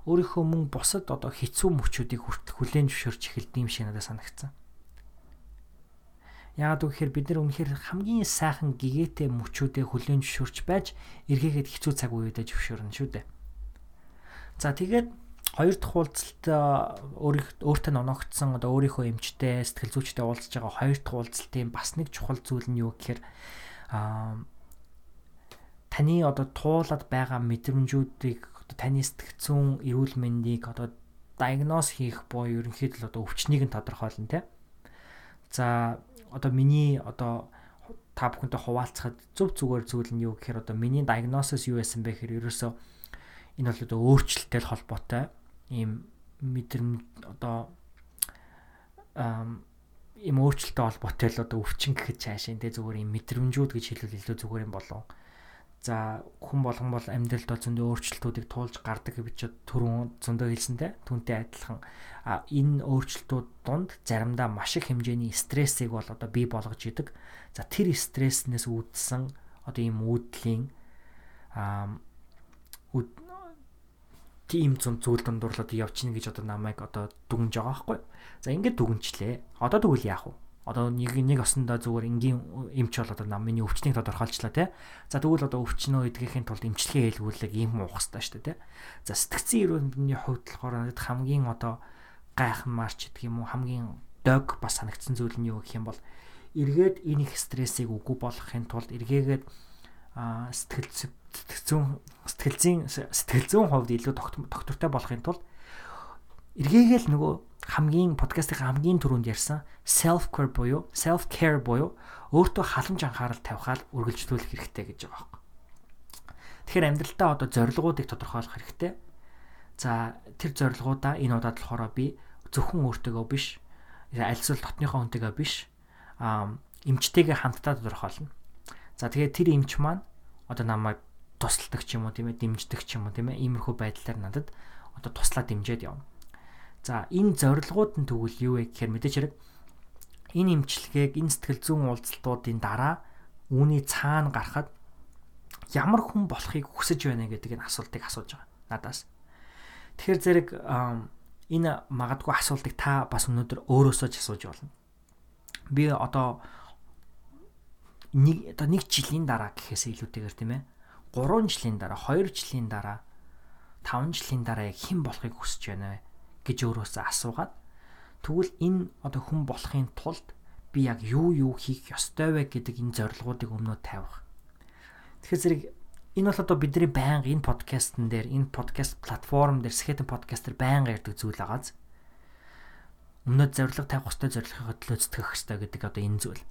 өөрийнхөө мөн бусад одоо хэцүү мөчүүдийг хүртэл хүлээн зөвшөөрч эхэлдэг юм шиг надад санагдсан. Яагаад гэвэл бид нар үнэхээр хамгийн сайхан гэгээтэй мөчүүдээ хүлээн зөвшөөрч байж эргээгээд хэцүү цаг үедээ зөвшөөрнө шүү дээ. За тэгээд хоёр дахь уулзалт өөртөө ноногдсон одоо өөрийнхөө эмчтэй сэтгэл зүйчтэй уулзж байгаа хоёр дахь уулзалтын бас нэг чухал зүйл нь юу гэхээр таны одоо туулаад байгаа мэдрэмжүүдийг одоо таны сэтгцэн эрүүл мэндийг одоо диагноз хийх буюу ерөнхийдөө одоо өвчнийг нь тодорхойлно те. За одоо миний одоо та бүхэнтэй хуваалцахад зөв зүгээр зүйл нь юу гэхээр одоо миний диагнозис юу байсан бэ гэхээр ерөөсөө энэ бол одоо өөрчлөлттэй холбоотой ийм мэдрэмж одоо ийм өөрчлөлттэй холбоотой л одоо өвчин гэхэд цаашаа энэ зүгээр ийм мэдрэмжүүд гэж хэлвэл илүү зүгээр юм болов. За хүн болгон бол амьдралд зөндөө өөрчлөлтүүдийг туулж гардаг гэж түрүүн зөндөө хэлсэнтэй түүнтэй адилхан а энэ өөрчлөлтүүд донд заримдаа маш их хэмжээний стрессийг бол одоо бий болгож идэг. За тэр стресснээс үүдсэн одоо ийм үүдлийн а тийм зүүн зүйл дундуурлаад явчихна гэж одоо намайг одоо дүгнж байгаа байхгүй. За ингээд дүгнчлээ. Одоо тэгвэл яах вэ? Одоо нэг нэг осондоо зүгээр энгийн эмч бол одоо нам миний өвчнийг тодорхойлчлаа тий. За тэгвэл одоо өвчнөө эдгэхийн тулд эмчилгээ хэлгүүлэг ийм уух хэрэгтэй шүү дээ тий. За сэтгцэн эрүүл мэндийн хувьд болохоор надад хамгийн одоо гайхамаарч гэдэг юм уу хамгийн дог бас санагдсан зүйл нь юу гэх юм бол эргээд энэ их стрессийг үгүй болгохын тулд эргээгээд сэтгэл сэтгэл сэтгэлзийн сэтгэл зүйн хувьд илүү доктортой болохын тулд эргээгээл нөгөө хамгийн подкастын хамгийн түрүүнд ярьсан self care буюу self care буюу өөртөө халамж анхаарал тавихаар үргэлжлүүлэх хэрэгтэй гэж байгаа байхгүй. Тэгэхээр амьдралдаа одоо зорилгоодыг тодорхойлох хэрэгтэй. За тэр зорилгоудаа энэ удаад болохоор би зөвхөн өөртөөгөө биш альсвал дотныхоо хүнтэйгээ биш эмчтэйгээ хамтдаа тодорхойлно. За тэгээд тэр эмч маань одоо намайг тусалдаг ч юм уу тийм ээ дэмждэг ч юм уу тийм ээ иймэрхүү байдлаар надад одоо туслаад дэмжиж явна. За энэ зорилгууд нь тэгвэл юу вэ гэхээр мэдээч хэрэг энэ имчилгээг энэ сэтгэл зүйн уулзалтуудын дараа үүний цаана гарахад ямар хүн болохыг хүсэж байна гэдэг энэ асуултыг асууж байгаа надаас. Тэгэхээр зэрэг энэ магадгүй асуултыг та бас өнөөдөр өөрөөсөө ч асууж болно. Би одоо нэг одоо нэг жилийн дараа гэхээс илүүтэйгээр тийм ээ 3 жилийн дараа 2 жилийн дараа 5 жилийн дараа яг хэн болохыг хүсэж байна вэ? Гэж өөрөөсөө асуугаад тэгвэл энэ одоо хүн болохын тулд би яг юу юу хийх ёстой вэ гэдэг энэ зорилгоодыг өмнөө тавих. Тэгэхээр зэрэг энэ бол одоо бидний байнга энэ подкастн дээр энэ подкаст платформ дээр Skeleton podcast дээр байнга ярьдаг зүйл агааз. Өмнөд зорилго тавих ёстой зорилгын төлөө зүтгэх ёстой гэдэг одоо энэ зүйл.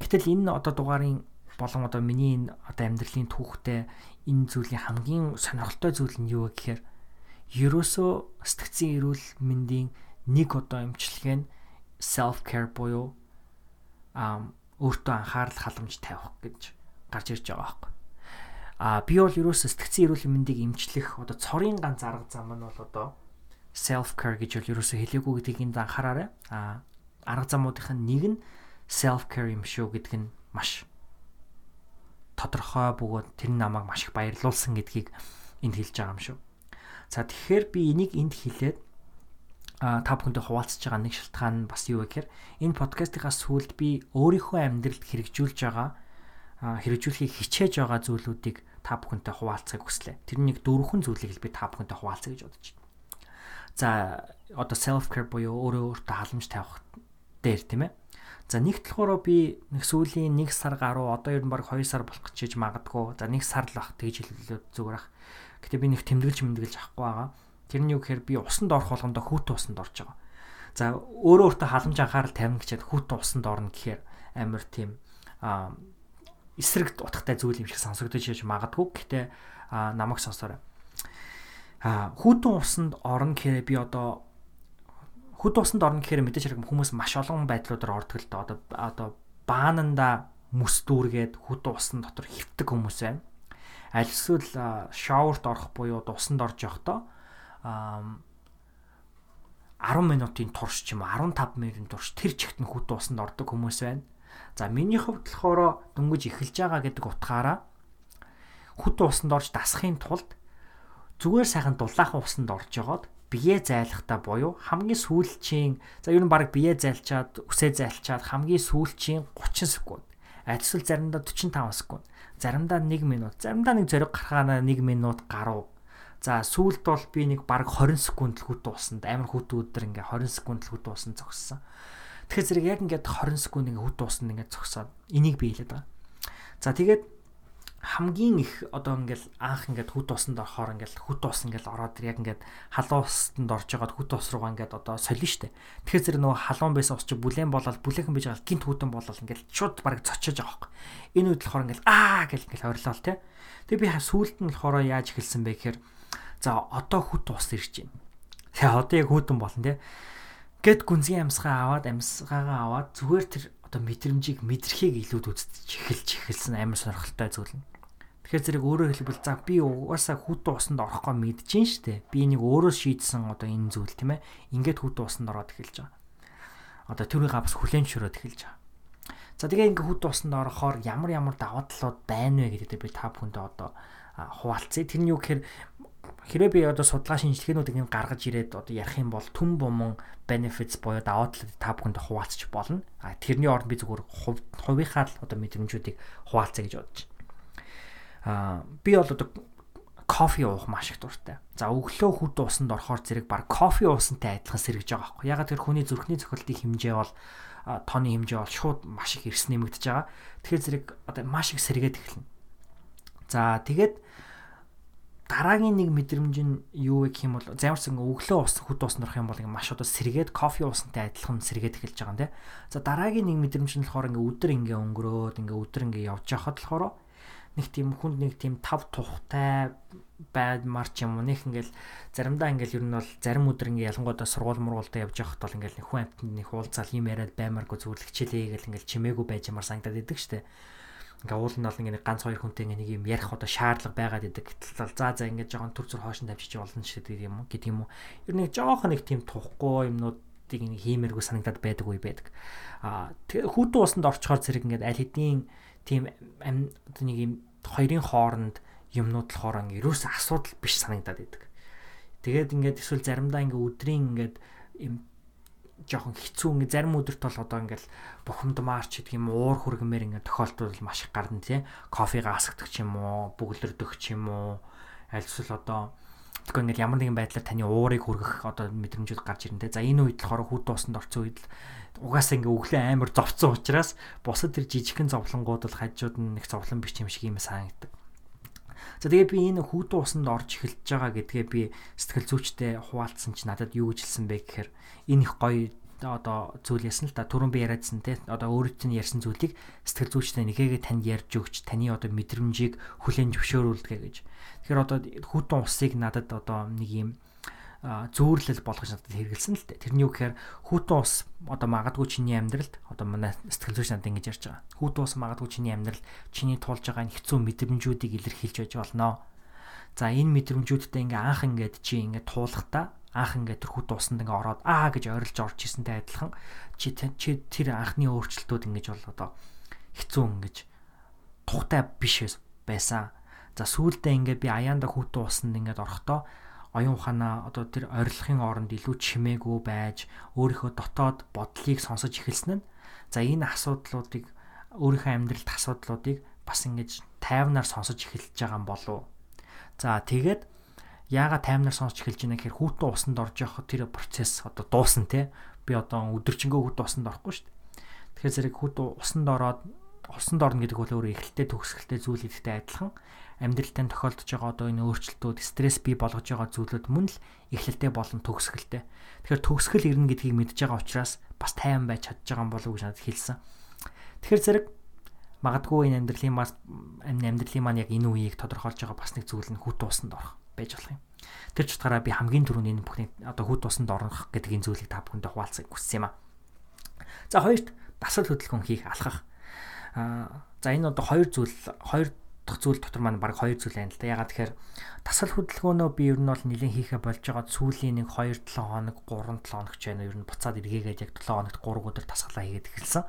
Гэтэл энэ одоо дугаарын болон одоо миний энэ одоо амьдралын түүхтэй энэ зүйлийн хамгийн сонирхолтой зүйл нь юу вэ гэхээр ерөөсөө сэтгцэн эрүүл мэндийн нэг одоо эмчилгээ нь self care буюу а өөртөө анхаарал халамж тавих гэж гарч ирж байгаа байхгүй. А би бол ерөөсөө сэтгцэн эрүүл мэндийг эмчлэх одоо цорын ганц арга зам нь бол одоо self care гэж бол ерөөсөө хэлээгүй гэдгийг энд анхаараарай. А арга замуудын нэг нь self care юм шүү гэдг нь маш тодорхой бөгөөд тэр намайг маш их баярлуулсан гэдгийг энд хэлж байгаа юм шүү. За тэгэхээр би энийг энд хэлээд а та бүхэндээ хуваалцаж байгаа нэг шалтгаан нь бас юу вэ гэхээр энэ подкастынхаа сүүлд би өөрийнхөө амьдралд хэрэгжүүлж байгаа хэрэгжүүлэхийг хичээж байгаа зүйлүүдийг та бүхэнтэй хуваалцахыг хүслээ. Тэр нэг дөрвөн зүйлийг л би та бүхэнтэй хуваалцах гэж бодож байна. За одоо self care буюу өөрөө өөртөө халамж тавих дээр тийм ээ. За нэгт болохоор би нэг сүүлийн 1 сар гаруй одоо ер нь баг 2 сар болох гэж магадгүй. За 1 сар л бах тэгж хэлүүлээд зүгээр ах. Гэтэ би нэг тэмдэглэж мэмдэглэж авахгүй байгаа. Тэр нь юу гэхээр би усанд орох болгондоо хүүтэн усанд орж байгаа. За өөрөө өөртөө халамж анхаарал тавина гэчихэд хүүтэн усанд орно гэхээр амар тийм а эсрэг утгатай зүйл юм шиг сонсогдож яж магадгүй. Гэтэ намайг сонсоорой. А хүүтэн усанд орно гэхээр би одоо хүд усанд орно гэхээр мэдээж хэрэг хүмүүс маш олон байдлуудаар ордог л доо одоо одоо баананда мөс дүүргээд хүд усан дотор хөвтөг хүмүүс байна. Аль эсвэл шоурт орох буюу усанд орж явахдаа 10 минутын турш ч юм уу 15 минутын турш тэр чигт нь хүд усанд ордог хүмүүс байна. За миний хувьд болохоор дөнгөж эхэлж байгаа гэдэг утгаараа хүд усанд орж дасахын тулд зүгээр сайхан дулаахан усанд орж жогоод бие зайлахтаа буюу хамгийн сүүлчийн за ер нь баг бие зайлчаад үсээ зайлчаад хамгийн сүүлчийн 30 секунд альсвал заримдаа 45 секунд заримдаа 1 минут. Заримдаа нэг зориг гарахаана 1 минут гаруй за сүүлд бол би нэг баг 20 секунд л хүт уусанд амар хүт өдөр ингээ 20 секунд л хүт уусан зогссон. Тэгэхээр зэрэг яг ингээд 20 секунд ингээ хүт уусанд ингээ зогсоод энийг би хэлээд байгаа. За тэгээд хамгийн их одоо ингээл анх ингээд хүт усанд орохоор ингээл хүт ус ингээл ороод яг ингээд халуун устанд орж байгаад хүт ус руугаа ингээд одоо солино штэ. Тэгэхээр зэрэг нөгөө халуун байсан ус чи бүлээн болоод бүлээхэн байж байгаа гинт хүтэн болоод ингээл шууд бараг цочож байгаа хөөх. Энэ үед болохоор ингээл аа гэл ингээл орилоо те. Тэгээ би сүүлд нь болохоор яаж эхэлсэн бэ гэхээр за одоо хүт ус ирж байна. Тэгээ одоо яг хүтэн болно те. Гэт гүнзгий амьсгаа аваад амьсгаагаа аваад зүгээр тэр одоо мэдрэмжийг мэдрэхийг илүүд үзтэж эхэлж эхэлсэн амар сонирхолтой зүйл нь. Тэгэхээр зэрэг өөрөөр хэлбэл за би угаасаа хүүтэн усанд орохгүй гин штэ. Би нэг өөрөө шийдсэн одоо энэ зүйл тийм ээ. Ингээд хүүтэн усанд ороод эхэлж байгаа. Одоо тэрийг бас хүлэн зөвшөөрөөд эхэлж байгаа. За тэгээ ингээд хүүтэн усанд орохоор ямар ямар даваа талууд байна вэ гэдэг би та бүхэндээ одоо хуваалцъя. Тэр нь юу гэхээр хэрэг би одоо судалгаа шинжилгээнүүдийг нь гаргаж ирээд одоо ярих юм бол түн буман benefits буюу даваа талууд та бүхэнд хуваалцчих болно. А тэрний оронд би зүгээр хувийнхаа л одоо мэдрэмжүүдийг хуваалцъя гэж бодож байна аа би бол одоо кофе уух маш их дуртай. За өглөө хүд уусанд орохоор зэрэг баг кофе уусантай адилхан сэргэж байгаа байхгүй. Ягаад тэр хүний зүрхний цохилтын хэмжээ бол тооны хэмжээ бол шууд маш их эрс нэмэгдэж байгаа. Тэгэхээр зэрэг одоо маш их сэргээд эхэлнэ. За тэгээд дараагийн нэг мэдрэмж нь юу вэ гэх юм бол замарсан өглөө ус хүд уусанд орох юм бол маш одоо сэргээд кофе уусантай адилхан сэргээд эхэлж байгаа юм те. За дараагийн нэг мэдрэмж нь болохоор ингээ өдөр ингээ өнгөрөөд ингээ өдөр ингээ явж байхад болохоор нэг тийм хүнд нэг тийм тав тухтай баймар ч юм уу. Нэг ингээл заримдаа ингээл ер нь бол зарим өдөр ингээл ялангуяа сургууль мургуултай явж байхад бол ингээл хүн амтнд нэг уулзаал юм яриад баймаргүй зүгээр хичээлээ гэл ингээл чимээгүй байж ямар санагдаад идэг штэ. Ингээ уул нь бол ингээ ганц хоёр хүнтэй ингээ нэг юм ярих одоо шаардлага байгаад идэг. Гэтэл за за ингээ жоохон төр зүр хоошин тавьчих болно ч гэдэг юм уу гэдэг юм уу. Ер нь жоохон нэг тийм тухгүй юмнуудыг ингээ хиймэргүй санагдаад байдаг. Үе байдаг а хүүтэн усанд орчхоор зэрэг ингээ аль хэдийн тийм одоо нэг юм хоёрын хооронд юмнууд болохоор ингээ ерөөс асуудал биш санагдаад идэг. Тэгээд ингээд эсвэл заримдаа ингээ өдрийн ингээд юм жоохон хэцүү ингээ зарим өдөрт бол одоо ингээл бухимдмаарч гэдэг юм уур хүргэмээр ингээ тохиолдол маш их гарна тий. Кофега асгдаг ч юм уу, бүглэрдэг ч юм уу. Аль эсвэл одоо тэгэхээр ингээд ямар нэгэн байдлаар таны уурыг хүргэх одоо мэдрэмжүүд гарч ирнэ те. За энэ үед болохоор хүд дуусанд орсон үед л угаасаа ингээ өглөө амар зовцсон учраас бусад тэр жижигхэн зовлонгууд бол хажууд нь нэг зовлон биш юм шиг юм санагддаг. За тэгээ би энэ хүүтэн усанд орж эхэлж байгаа гэдгээ би сэтгэл зүйчтэй хуваалцсан чи надад юу гэж хэлсэн бэ гэхээр энэ их гоё одоо зүйл ясна л та түрүүн би яриадсан те одоо өөрөө чинь ярьсан зүйлийг сэтгэл зүйчтэй нэгээгээ танд ярьж өгч таны одоо мэдрэмжийг хүлээн зөвшөөрүүлдэг гэж. Тэгэхээр одоо хүүтэн усыг надад одоо нэг юм зөөрлөл болгож надад хэрэгэлсэн л дээ. Тэрний юу гэхээр хүүтэн ус одоо магадгүй чиний амьдралд одоо манай сэтгэл зүйч надад ингэж ярьж байгаа. Хүүтэн ус магадгүй чиний амьдралд чиний тулж байгаа хэцүү мэдрэмжүүдийг илэрхийлж байж болно. За энэ мэдрэмжүүдтэй ингээ анх ингээд чи ингээ туулахдаа анх ингээ тэр хүүтэн усанд ингээ ороод аа гэж ойрлж орж ирсэнтэй адилхан чи чи тэр анхны өөрчлөлтүүд ингэж бол одоо хэцүү ингэж тухтай биш байсан. За сүүлдээ ингээд би аяанда хүүтэн усанд ингээд орохдоо оюун ухаанаа одоо тэр орилгын оронд илүү чимээгүй байж өөрийнхөө дотоод бодлыг сонсож эхэлсэн нь за энэ асуудлуудыг өөрийнхөө амьдралд асуудлуудыг бас ингэж тайвнаар сонсож эхэлж байгаа юм болов. За тэгээд яагаад таймнаар сонсч эхэлж байна гэхээр хүүтэн усанд орж явах тэр процесс одоо дуусна те би одоо өдөржингөө хүүтэн усанд орохгүй шүү дээ. Тэгэхээр зэрэг хүүтэн усанд ороод усанд орно гэдэг бол өөрөө эхэлтэй төгсгөлтэй зүйл гэдэгтэй адилхан амьдралтай тохиолдож байгаа одоо энэ өөрчлөлтүүд стресс бий болгож байгаа зүйлүүд мөн л эхлэлтэй болон төгсгөлтэй. Тэгэхээр төгсгөл ирнэ гэдгийг мэдж байгаа учраас бас тайван байж чадж байгаа юм болов уу гэж надад хэлсэн. Тэгэхээр зэрэг магадгүй энэ амьдралын бас амьдралын маань яг энэ үеийг тодорхойлж байгаа бас нэг зүйл нь хүүт усанд орох байж болох юм. Тэр ч утгаараа би хамгийн түрүүнд энэ бүхний одоо хүүт усанд орох гэдэг энэ зүйлийг та бүхэндээ хуваалцахыг хүссэн юм аа. За хоёрт дасгал хөдөлгөөн хийх алхах. Аа за энэ одоо хоёр зүйл хоёр дахь зүйл дотор маань баг хоёр зүйл байна л да. Ягаад тэгэхээр дасгал хөдөлгөөнөө би ер нь бол нэлээд хийхэ болж байгаа сүүлийн нэг 2 7 хоног 3 7 хоног ч байна. Ер нь буцаад эргээгээд яг 7 хоногт 3 өдөр дасгалаа хийгээд эхэлсэн.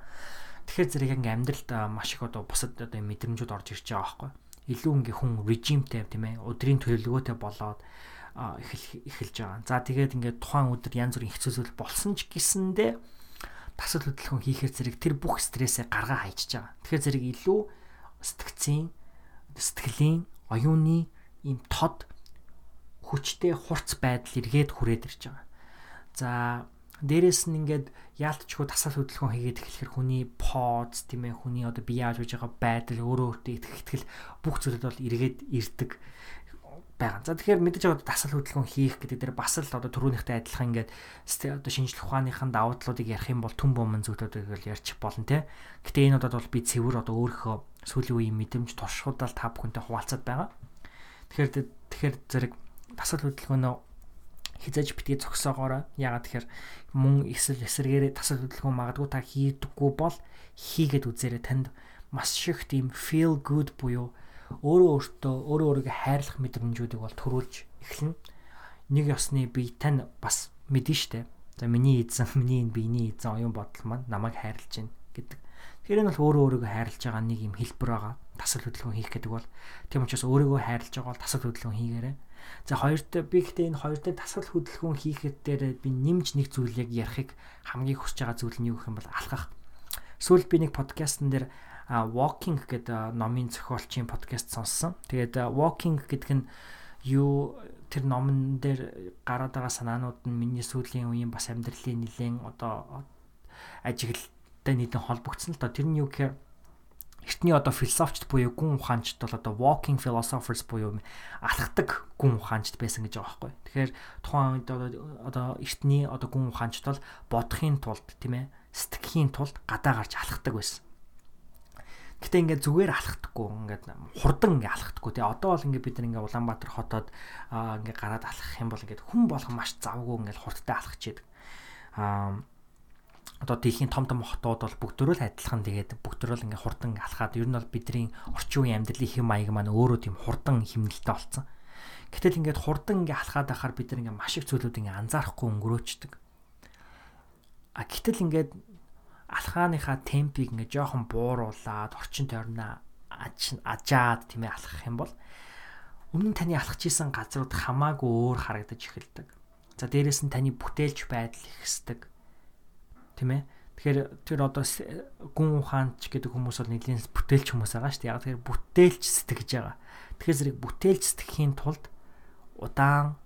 Тэгэхээр зэрэг яг амьдралд маш их одоо бусад одоо мэдрэмжүүд орж ирж байгаа байхгүй. Илүү ингээ хүн режимтэй тийм ээ. Өдрийн төлөвлөгөөтэй болоод эхэл эхэлж байгаа. За тэгээд ингээд тухайн өдөр янз бүрийн хэцүүсэл болсон ч гэсэндээ дасгал хөдөлгөөн хийхээр зэрэг тэр бүх стрессээ гаргаа хайчиж байгаа. Тэгэхээр зэрэг илүү сэтгцийн сэтгэлийн оюуны ийм тод хүчтэй хурц байдал эргээд хүрээд ирж байгаа. За дээрэс нь ингээд яалтчгүй тасал хөдөлгөөн хийгээд эхлэхэр хүний поз тийм ээ хүний одоо бие үж байгаа байдал өөрөө өөртөө итгэх итгэл бүх зүйлүүд бол эргээд ирдэг байгаа. За тэгэхээр мэдээж аваад дасал хөдөлгөөн хийх гэдэг дээр бас л одоо түрүүнийхтэй адилхан ингээд одоо шинжлэх ухааныхан давуу талуудыг ярих юм бол түн бомын зүйлүүдийг л ярьчих болно те. Гэтэ энэ удаад бол би цэвэр одоо өөрийнхөө сүүлийн үеийн мэдрэмж туршуулаад та бүхэнтэй хуваалцаад байгаа. Тэгэхээр тэгэхээр зэрэг дасал хөдөлгөөнөө хизээж битгий зогсоогоорой. Ягаад тэгэхээр мөн эсэл эсэргээрээ дасал хөдөлгөөн магадгүй та хийдэггүй бол хийгээд үзээрэй танд маш их тийм feel good буюу өөрөө өөртөө өөрөө өөрийгөө хайрлах мэдрэмжүүдийг бол төрүүлж эхэлнэ. Нэг ёсны би тань бас мэдэн штэ. За миний эзэн, миний энэ биений эзэн оюун бодол маань намайг хайрлаж байна гэдэг. Тэгэхээр энэ бол өөрөө өөрийгөө хайрлаж байгаа нэг юм хэлбэр байгаа. Тасал хөдөлгөөн хийх гэдэг бол тийм учраас өөрийгөө хайрлаж байгаа бол тасал хөдөлгөөн хийгээрэй. За хоёрт би гэхдээ энэ хоёрт тасал хөдөлгөөн хийхэд дээр би нэмж нэг зүйлийг ярихыг хамгийн хүсэж байгаа зүйл нь юу гэх юм бол алхах. Сүүл би нэг подкастн дээр walking гэдэг номын зохиолчийн подкаст сонссон. Тэгээд walking гэдэг нь юу тэр номон дээр гараад байгаа санаанууд нь миний сүүлийн үеийн бас амьдралын нэлээд одоо ажиглалтай нийтэн холбогдсон л доо. Тэр нь юу гэхээр эртний одоо философчд буюу гүн ухаанчд бол одоо walking philosophers буюу алхдаг гүн ухаанчд байсан гэж байгаа байхгүй. Тэгэхээр тухайн үед одоо эртний одоо гүн ухаанчд бол бодохын тулд тийм ээ сэтгэхийн тулд гадаа гарч алхдаг байсан. Гэтэ ингээд зүгээр алхдаггүй ингээд хурдан ингээд алхдаггүй тий. Одоо бол ингээд бид нар ингээд Улаанбаатар хотод ингээд гараад алхах юм бол ингээд хүн болгон маш завгүй ингээд хурдтай алхаж идэг. Аа одоо дэлхийн том том хотууд бол бүгдөө л адилхан тэгээд бүгдөө л ингээ хурдан алхаад ер нь бол бидний орчин үеийн амьдралын хэм маяг маань өөрөө тийм хурдан хэмнэлтэй болсон. Гэтэл ингээд хурдан ингээ алхаад байхаар бид ингээ маш их зүйлүүд ингээ анзаарахгүй өнгөрөөчдөг. А гэтэл ингээд алхааныхаа темпийг ингээ жоохон бууруулад орчин тойрноо ажаад тийм ээ алхах юм бол өмнө нь таны алхаж исэн газрууд хамаагүй өөр харагдаж эхэлдэг. За дээрэс нь таны бүтээлч байдал ихсдэг тийм ээ. Тэгэхээр тэр одоо гүн ухаанч гэдэг хүмүүс бол нэлийн бүтээлч хүмүүс байгаа шүү дээ. Яг тэгэхээр бүтээлч сэтгэж байгаа. Тэгэхээр зэрэг бүтээлч сэтгэхийн тулд удаан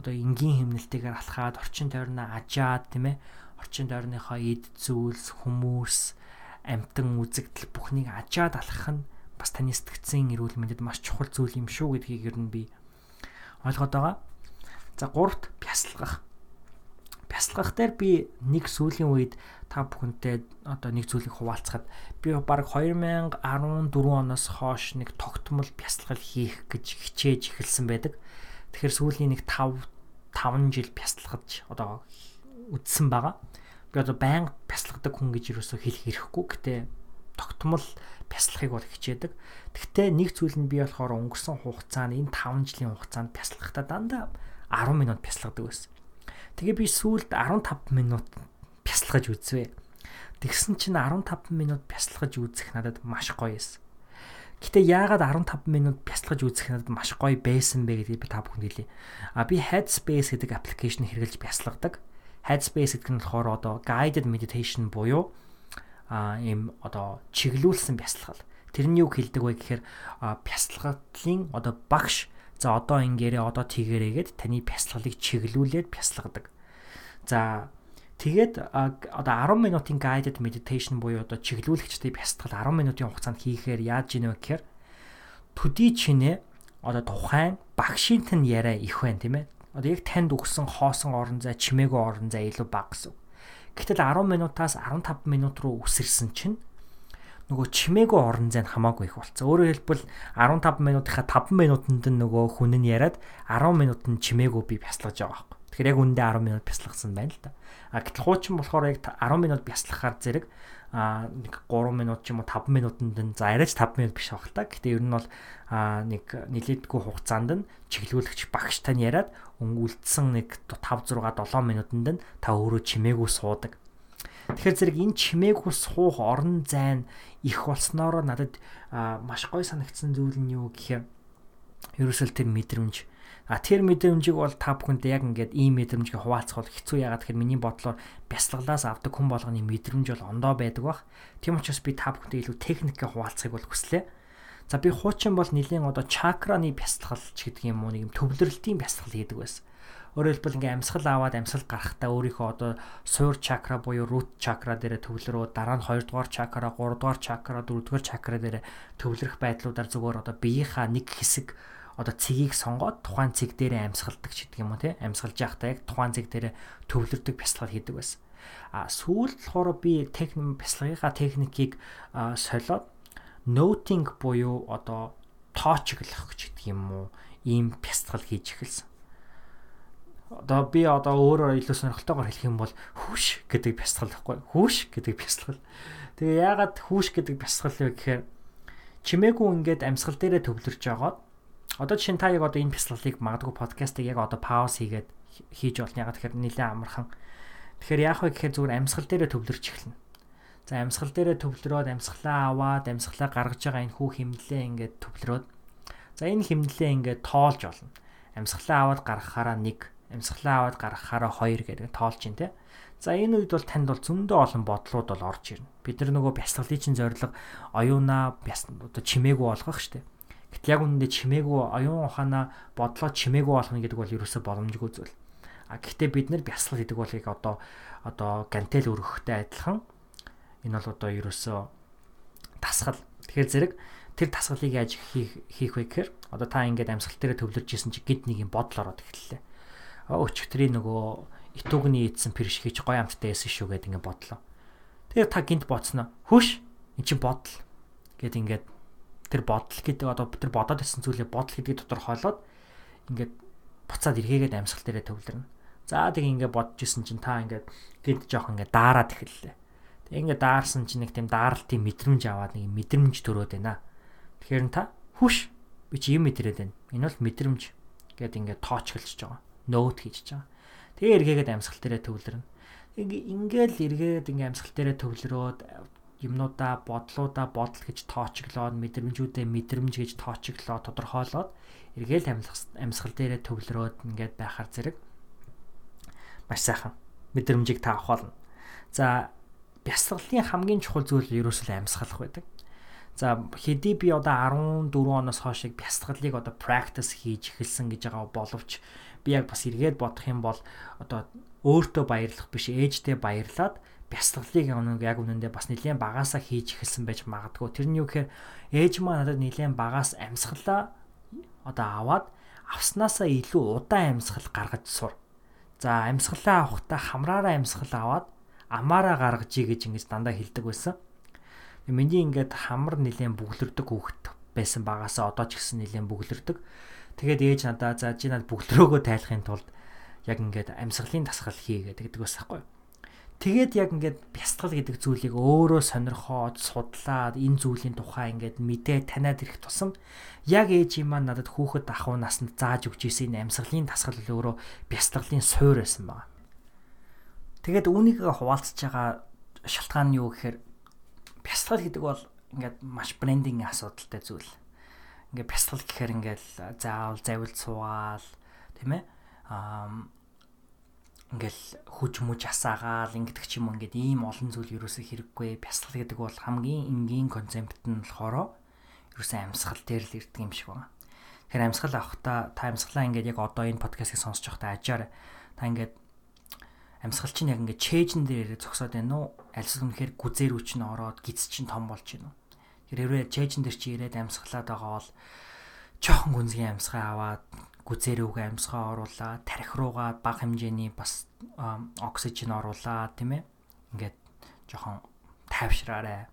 одоо энгийн хэмнэлтэйгээр алхаад орчин тойрноо ажаад тийм ээ. Орчин тойрныхоо эд зүйлс хүмүүс амтан үзэгдэл бүхнийг ажаад алхах нь бас таны сэтгцийн эрүүл мэндэд маш чухал зүйл юм шүү гэдгийг ер нь би ойлгоод байгаа. За гуравт бясалгах бясалгах дээр би нэг сүүлийн үед та бүхэнтэй одоо нэг зүйлийг хуваалцахад би баг 2014 оноос хойш нэг тогтмол бясалгал хийх гэж хичээж эхэлсэн байдаг. Тэгэхээр сүүлийн нэг 5 5 жил бясалгаж одоо үдсэн байгаа. Би одоо байнга бясалгадаг хүн гэж юусоо хэлэх хэрэггүй. Гэтэ тогтмол бясалгахыг бол хичээдэг. Гэхдээ нэг зүйл нь би болохоор өнгөрсөн хугацаанд энэ 5 жилийн хугацаанд бясалгахдаа дандаа 10 минут бясалгадаг байсан. Тэгээ би сүүлд 15 минут бясалгаж үзвэ. Тэгсэн чинь 15 минут бясалгаж үзэх надад маш гоё эс. Гэтэ яагаад 15 минут бясалгаж үзэх надад маш гоё байсан бэ гэдгийг би та бүхэнд хэлье. А би Headspace гэдэг аппликейшн хэрэглэж бясалгадаг. Headspace гэдэг нь болохоор одоо guided meditation буюу а ийм одоо чиглүүлсэн бясалгал. Тэрний юу хэлдэг вэ гэхээр бясалгалын одоо багш за одоо ингээрээ одоо тэгэрээгээд таны бясалгалыг чиглүүлээд бясалгадаг. За тэгээд одоо 10 минутын guided meditation буюу одоо чиглүүлэгчтэй бясалгал 10 минутын хугацаанд хийхээр яаж ийнэ вэ гэхээр төдий чинээ одоо тухайн багшийн тань яриа их байна тийм ээ. Одоо яг танд өгсөн хоосон орон зай, чимээгүй орон зай илүү бага гэсэн. Гэтэл 10 минутаас 15 минут руу үсэрсэн чинь нөгөө чимээгүй орон зай нь хамаагүй их болцсон. Өөрөөр хэлбэл 15 минутынхаа 5 минутанд нь нөгөө хүн нь яриад 10 минут нь чимээгүй би бясалгаж байгаа байхгүй. Тэгэхээр яг үндэ 10 минут бясалгасан байна л да. А гэтэл хуучин болохоор яг 10 минут бясалгахаар зэрэг а нэг 3 минут ч юм уу 5 минутанд нь за арайч 5 минут биш байх та. Гэтэ ер нь бол а нэг нилээдгүй хугацаанд нь чиглүүлэгч багш тань яриад өнгөлдсөн нэг 5 6 7 минутанд нь та өөрөө чимээгүй суудаг. Тэгэхээр зэрэг энэ чимээгүй суух орон зайн их болсноороо надад маш гоё санагдсан зүйл нь юу гэхээр ерөөсөл тэр мэдрэмж А тэр мэдрэмжийг бол та бүхэнд яг ингээд ийм мэдрэмжийг хуваалцах бол хэцүү яагаад тэгэхээр миний бодлоор бясалгалаас авдаг хүн болгоны мэдрэмж бол ондоо байдаг бах. Тийм учраас би та бүхэндээ илүү техникээ хуваалцахыг бол хүслээ. За би хуучин бол нэлийн одоо чакраны бясалгалч гэдэг юм уу нэг юм төвлөрөлтийн бясалгал хийдэг байсан. Өөрөөр хэлбэл ингээм амьсгал аваад амьсгал гарахтаа өөрийнхөө одоо суур чакра буюу root чакра дээр төвлөрөө дараа нь 2 дугаар чакра, 3 дугаар чакра, 4 дугаар чакра дээр төвлөрөх байдлуудаар зүгээр одоо биеийнхаа нэг хэсэг одоо цэгийг сонгоод тухайн цэг дээрээ амьсгалдаг ч гэдэг юм уу тий амьсгалж явахдаа яг тухайн цэг дээрээ төвлөрдөг бясалгал хийдэг байсан. А сүүлд болохоор би техник бясалгынхаа техникийг солиод noting буюу одоо тоочглох ч гэдэг юм уу ийм бясалгал хийж эхэлсэн. Одоо би одоо өөрөөр илүү сонирхолтойгоор хэлэх юм бол хүүш гэдэг бясалгал гэхгүй хүүш гэдэг бясалгал. Тэгээ яагаад хүүш гэдэг бясалгал вэ гэхээр чимээгүй ингээд амьсгал дээрээ төвлөрж байгаад Одоо жишээ нь та яг одоо энэ бясалгалыг магадгүй подкастыг яг одоо пауз хийгээд хийж болно. Яг тэгэхээр нэлээд амархан. Тэгэхээр яах вэ гэхээр зүгээр амьсгал дээрээ төвлөрч эхэлнэ. За амьсгал дээрээ төвлөрөөд амьсгалаа аваад амьсгалаа гаргаж байгаа энэ хүү химнэлээ ингээд төвлөрөөд за энэ химнэлээ ингээд тоолж болно. Амьсгалаа аваад гаргахаараа 1, амьсгалаа аваад гаргахаараа 2 гэдэг тоолж чинь те. За энэ үед бол танд бол зөндөө олон бодлууд бол орж ирнэ. Бид нар нөгөө бясалгалын чинь зорилго оюунаа бяс одоо чимээгүй болгох штеп. Гэтэл яг үнэндээ чимээгүй оюун ухаанаа бодлоо чимээгүй болгоно гэдэг бол ерөөсөө боломжгүй зүйл. А гэхдээ бид нар бясалгал гэдэг бол яг одоо одоо гантел өргөхтэй адилхан энэ бол одоо ерөөсөө тасгал. Тэгэхээр зэрэг тэр тасгалыг яаж хийх хийх вэ гэхээр одоо та ингээд амьсгал дээр төвлөрж исэн чи гид нэг юм бодол ороод эхэллээ. Өчигдрийн нөгөө итүгний ийдсэн пирш хийж гоё амттай байсан шүү гэд ингээд бодлоо. Тэгээ та гинт бодсноо. Хөш эн чин бодол гэд ингээд тэр бодол гэдэг одоо тэр бодоод байсан зүйлээ бодол гэдгийг тодорхойлоод ингээд буцаад эргээгээд амьсгал дээрээ төвлөрнө. За тэг ингээд бодож исэн чинь та ингээд гэд жоох ингээд даарад эхэллээ. Тэг ингээд даарсан чинь нэг тийм даарлтын мэдрэмж аваад нэг мэдрэмж төрөөд байна. Тэгэхээр та хүш би чи юм мэдрээд байна. Энэ бол мэдрэмж гэд ингээд тоочглож байгаа. Нөт хийж байгаа. Тэгээ эргээгээд амьсгал дээрээ төвлөрнө. Ингээл эргээд ингээ амьсгал дээрээ төвлөрөөд юмнуудаа бодлуудаа бодол гэж тоочглоод мэдрэмжүүдээ мэдрэмж гэж тоочглоо тодорхойлоод эргээл амьсгал дээрээ төвлөрөөд ингээд байхаар зэрэг маш сайхан мэдрэмжийг та авах болно. За бясалгалын хамгийн чухал зүйл ерөөсөө амьсгалах байдаг. За хэдий би одоо 14 оноос хойш бясалгалыг одоо practice хийж эхэлсэн гэж байгаа боловч би яг бас эргээд бодох юм бол одоо өөртөө баярлах биш ээжтэй баярлаад бясалгалыг яг үнэндээ бас нэлээд багасаа хийж эхэлсэн байж магадгүй. Тэр нь юу гэхээр ээж маа надад нэлээд багаас амьсгалаа одоо аваад авснаасаа илүү удаан амьсгал гаргаж сур. За амьсгалаа авахдаа хамраараа амьсгал аваад амаараа гаргаж ий гэж ингэж дандаа хэлдэг байсан. Миний ингээд хамар нэлээд бүглэрдэг хүүхэд байсан багасаа одоо ч гэсэн нэлээд бүглэрдэг. Тэгээд ээж надаа за чи над бүглөрөөгөө тайлахын тулд яг ингээд амьсгалын дасгал хийгээд гэдэг бас байхгүй. Тэгээд яг ингээд бясалгал гэдэг зүйлийг өөрөө сонирхоод судлаад энэ зүйлийн тухай ингээд мэдээ таниад ирэх тусам яг ээж юм надад хүүхэд ахуй насанд зааж өгч ирсэн энэ амьсгалын дасгал өөрөө бясалгалын суур байсан байна. Тэгээд үүнийг хуваалцж байгаа шалтгаан нь юу гэхээр бясалгал гэдэг бол ингээд маш брендинг асуудалтай зүйл. Ингээд бясалгал гэхээр ингээд заавал завил суугаал тийм ээ аа ингээл хүч мүж асаагаал ингээд ч юм ингээд ийм олон зүйл ерөөсөө хэрэггүй бясалгал гэдэг бол хамгийн энгийн концепт нь болохоор ерөөсөө амьсгал дээр л ирдэг юм шиг байна. Тэгэхээр амьсгал авахта та амьсгалаа ингээд яг одоо энэ подкастыг сонсож байхдаа ажаар та ингээд амьсгал чинь яг ингээд чэйжэн дээр зогсоод байна уу? Альс үнэхээр гүзээр үч нь ороод гиз чинь том болж байна уу? Тэр хэрвээ чэйжэн дээр чи ирээд амьсгалаад байгаа бол жоохон гүнзгий амьсгаа аваад гүзээр үгээ амьсгаа оруулаад тарих руугаа бага хэмжээний бас оксижен оруулаад тийм ээ. Ингээд жоохон тайвшраарэ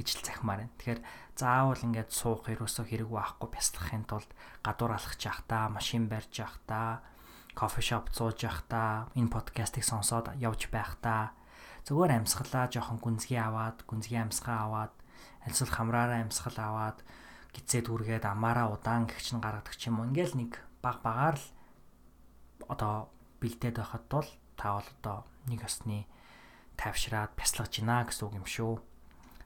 гэж л захимаар байна. Тэгэхээр заавал ингээд суух ерөөсөө хэрэг байхгүй бясалгахын тулд гадуур алхаж явах та, машин барьж явах та, кофе шоп зууж явах та энэ подкастыг сонсоод явж байх та зүгээр амьсгалаа жоохон гүнзгий аваад гүнзгий амьсгаа аваад альсвал хамраараа амьсгал аваад гизээд үргээд амаараа удаан гихч нь гаргадаг ч юм уу ингээл нэг баг багаар л одоо бэлдээд байхад бол та бол одоо нэг осны тайвшраад бясалгаж гинэ гэсэн үг юм шүү.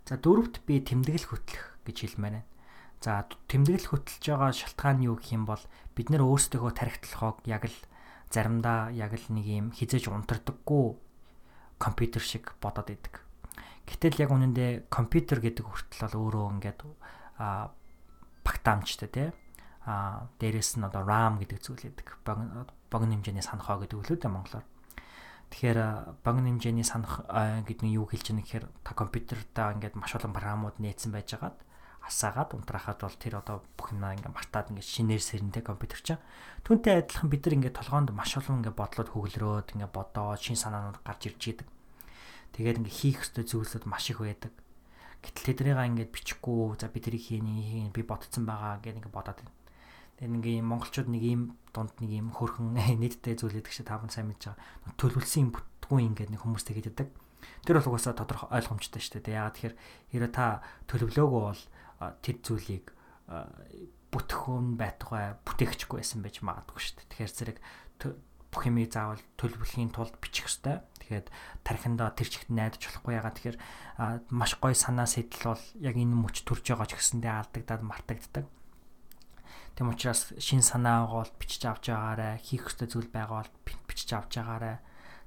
За дөрөвт би тэмдэглэл хөтлөх гэж хэлмээр байна. За тэмдэглэл хөтлөж байгаа шалтгаан юу гэх юм бол бид нэр өөрсдөө тархитлахыг яг л заримдаа яг л нэг юм хизээж унтардаггүй компьютер шиг бодоод идэг. Гэтэл яг үнэндээ компьютер гэдэг хүртэл бол өөрөө ингээд а багтаамжтай тий а дээрэс нь одоо RAM гэдэг зүйл идэг. Богино хэмжээний санахаа гэдэг үлээ дээ монголоор. Тэгэхээр богино хэмжээний санах гэдэг нь юу хэлж байгаа юм гэхээр та компьютертаа ингээд маш олон програмууд нээсэн байжгаад асаагаад унтраахад бол тэр одоо бүх юмнаа ингээ мартаад ингээ шинээр сэрнтэй компьютер чинь түүнтэй адилхан бид нар ингээ толгоонд маш олон ингээ бодлоод хөглөрөөд ингээ бодоод шин санаанууд гарч ирж идэг. Тэгээд ингээ хийх ёстой зүйлсүүд маш их байдаг. Гэтэл тэднийг ингээ бичихгүй за би тэрийг хийнэ би бодсон байгаа гэх ингээ бодоод байна. Тэгээд ингээ монголчууд нэг ийм дунд нэг ийм хөрхөн нийттэй зүйл гэдэг чинь таван сайн мэдж байгаа. Төлөвлөсөн бүтггүй ингээ нэг хүмүүстэй гэдэг. Тэр бол угаасаа тодорхой ойлгомжтой шүү дээ. Яагаад тэгэхээр хэрэв та төлөвлөөгөө бол тэр зүйлийг бүтгэн байтугай бүтээгчгүй байсан байж магадгүй шүү дээ. Тэгэхээр зэрэг бүх юмыг заавал төлөвлөхийн тулд бичих ёстой. Тэгэхээр тархиндаа тэр чигт найдаж болохгүй ягаад тэгэхээр маш гоё санаа сэтэл бол яг энэ мөч төрж байгаа ч гэсэндээ алдагдаад мартагддаг. Тэм учраас шин санаа бол бичиж авч байгаарэ, хийх ёстой зүйл байгаа бол бичиж авч байгаарэ.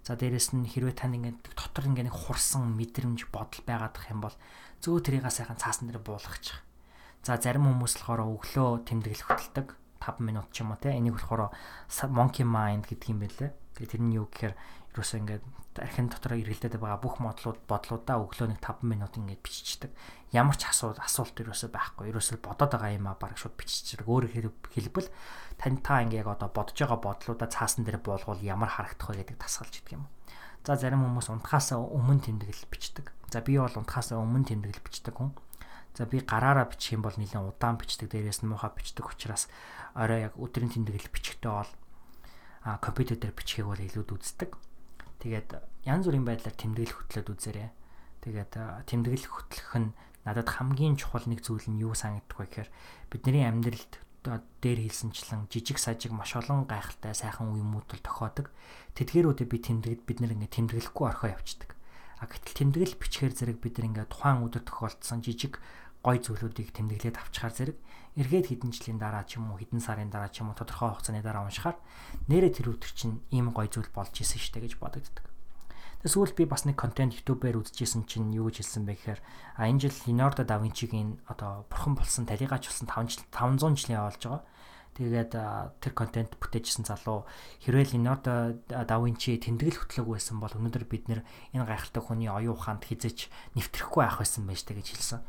За дээрэс нь хэрвээ тань ингээд дотор ингээд нэг хурсан мэдрэмж бодол байгаад их юм бол зөө тэрийг сайхан цаасан дээр буулгачих. За зарим хүмүүс болохоор өглөө тэмдэглэл хөтэлдэг 5 минут ч юм уу те энийг болохоор monkey mind гэдэг юм байлээ. Тэгээ тэр нь юу гэхээр ерөөсөө ингээд архин дотор эргэлдээд байгаа бүх модлууд бодлуудаа өглөө нэг 5 минут ингээд биччихдэг. Ямар ч асуулт асуулт ерөөсөө байхгүй. Ерөөсөө бодоод байгаа юм а баг шууд биччихдэг. Өөрөөр хэлбэл тань та ингээд яг одоо бодож байгаа бодлуудаа цаасан дээр буулгавал ямар харагдах вэ гэдэг тасгалж идэг юм. За зарим хүмүүс унтахаас өмнө тэмдэглэл бичдэг. За би бол унтахаас өмнө тэмдэглэл бичдэг хүн. За би гараараа бичих юм бол нэлээд удаан бичдэг дээрээс нь муухай бичдэг учраас орой яг өдрийн тэмдэглэл бичихтэй бол компьютер дээр бичихийг бол илүүд үздэг. Тэгээд янз бүрийн байдлаар тэмдэглэл хөтлөд үзээрэй. Тэгээд тэмдэглэл хөтлөх нь надад хамгийн чухал нэг зүйл нь юу санагддаг вэ гэхээр бидний амьдралд дээр хэлсэнчлэн жижиг сажиг маш олон гайхалтай сайхан үе юмуд тохиодог. Тэдгээрүүдэд би тэмдэглэд бид нэр ингээ тэмдэглэхгүй орхоо явчихдаг. А гэтэл тэмдэглэл бичгээр зэрэг бид ингээ тухайн өдөр тохиолдсон жижиг гой зүйлүүдийг тэмдэглээд авчихаар зэрэг эргээд хэдэн жилийн дараа ч юм уу хэдэн сарын дараа ч юм уу тодорхой хугацааны дараа уншихаар нэрэ тэр өдөр чинь ийм гой зүйл болж исэн штэ гэж бодогддог. Тэгвэл би бас нэг контент YouTube-ээр үзчихсэн чинь юу гэж хэлсэн бэ гэхээр а энэ жил Leonardo da Vinci-гийн одоо бурхан болсон талигаач болсон 5 жил 500 жилийн явуулж байгаа. Тэгээд тэр контент бүтээжсэн залуу хэрвээ Leonardo da Vinci тэмдэглэл хөтлөг байсан бол өнөөдөр бид нэр энэ гайхалтай хүний оюун ухаанд хизэж нэвтрэхгүй байх байсан байж та гэж хэлсэн.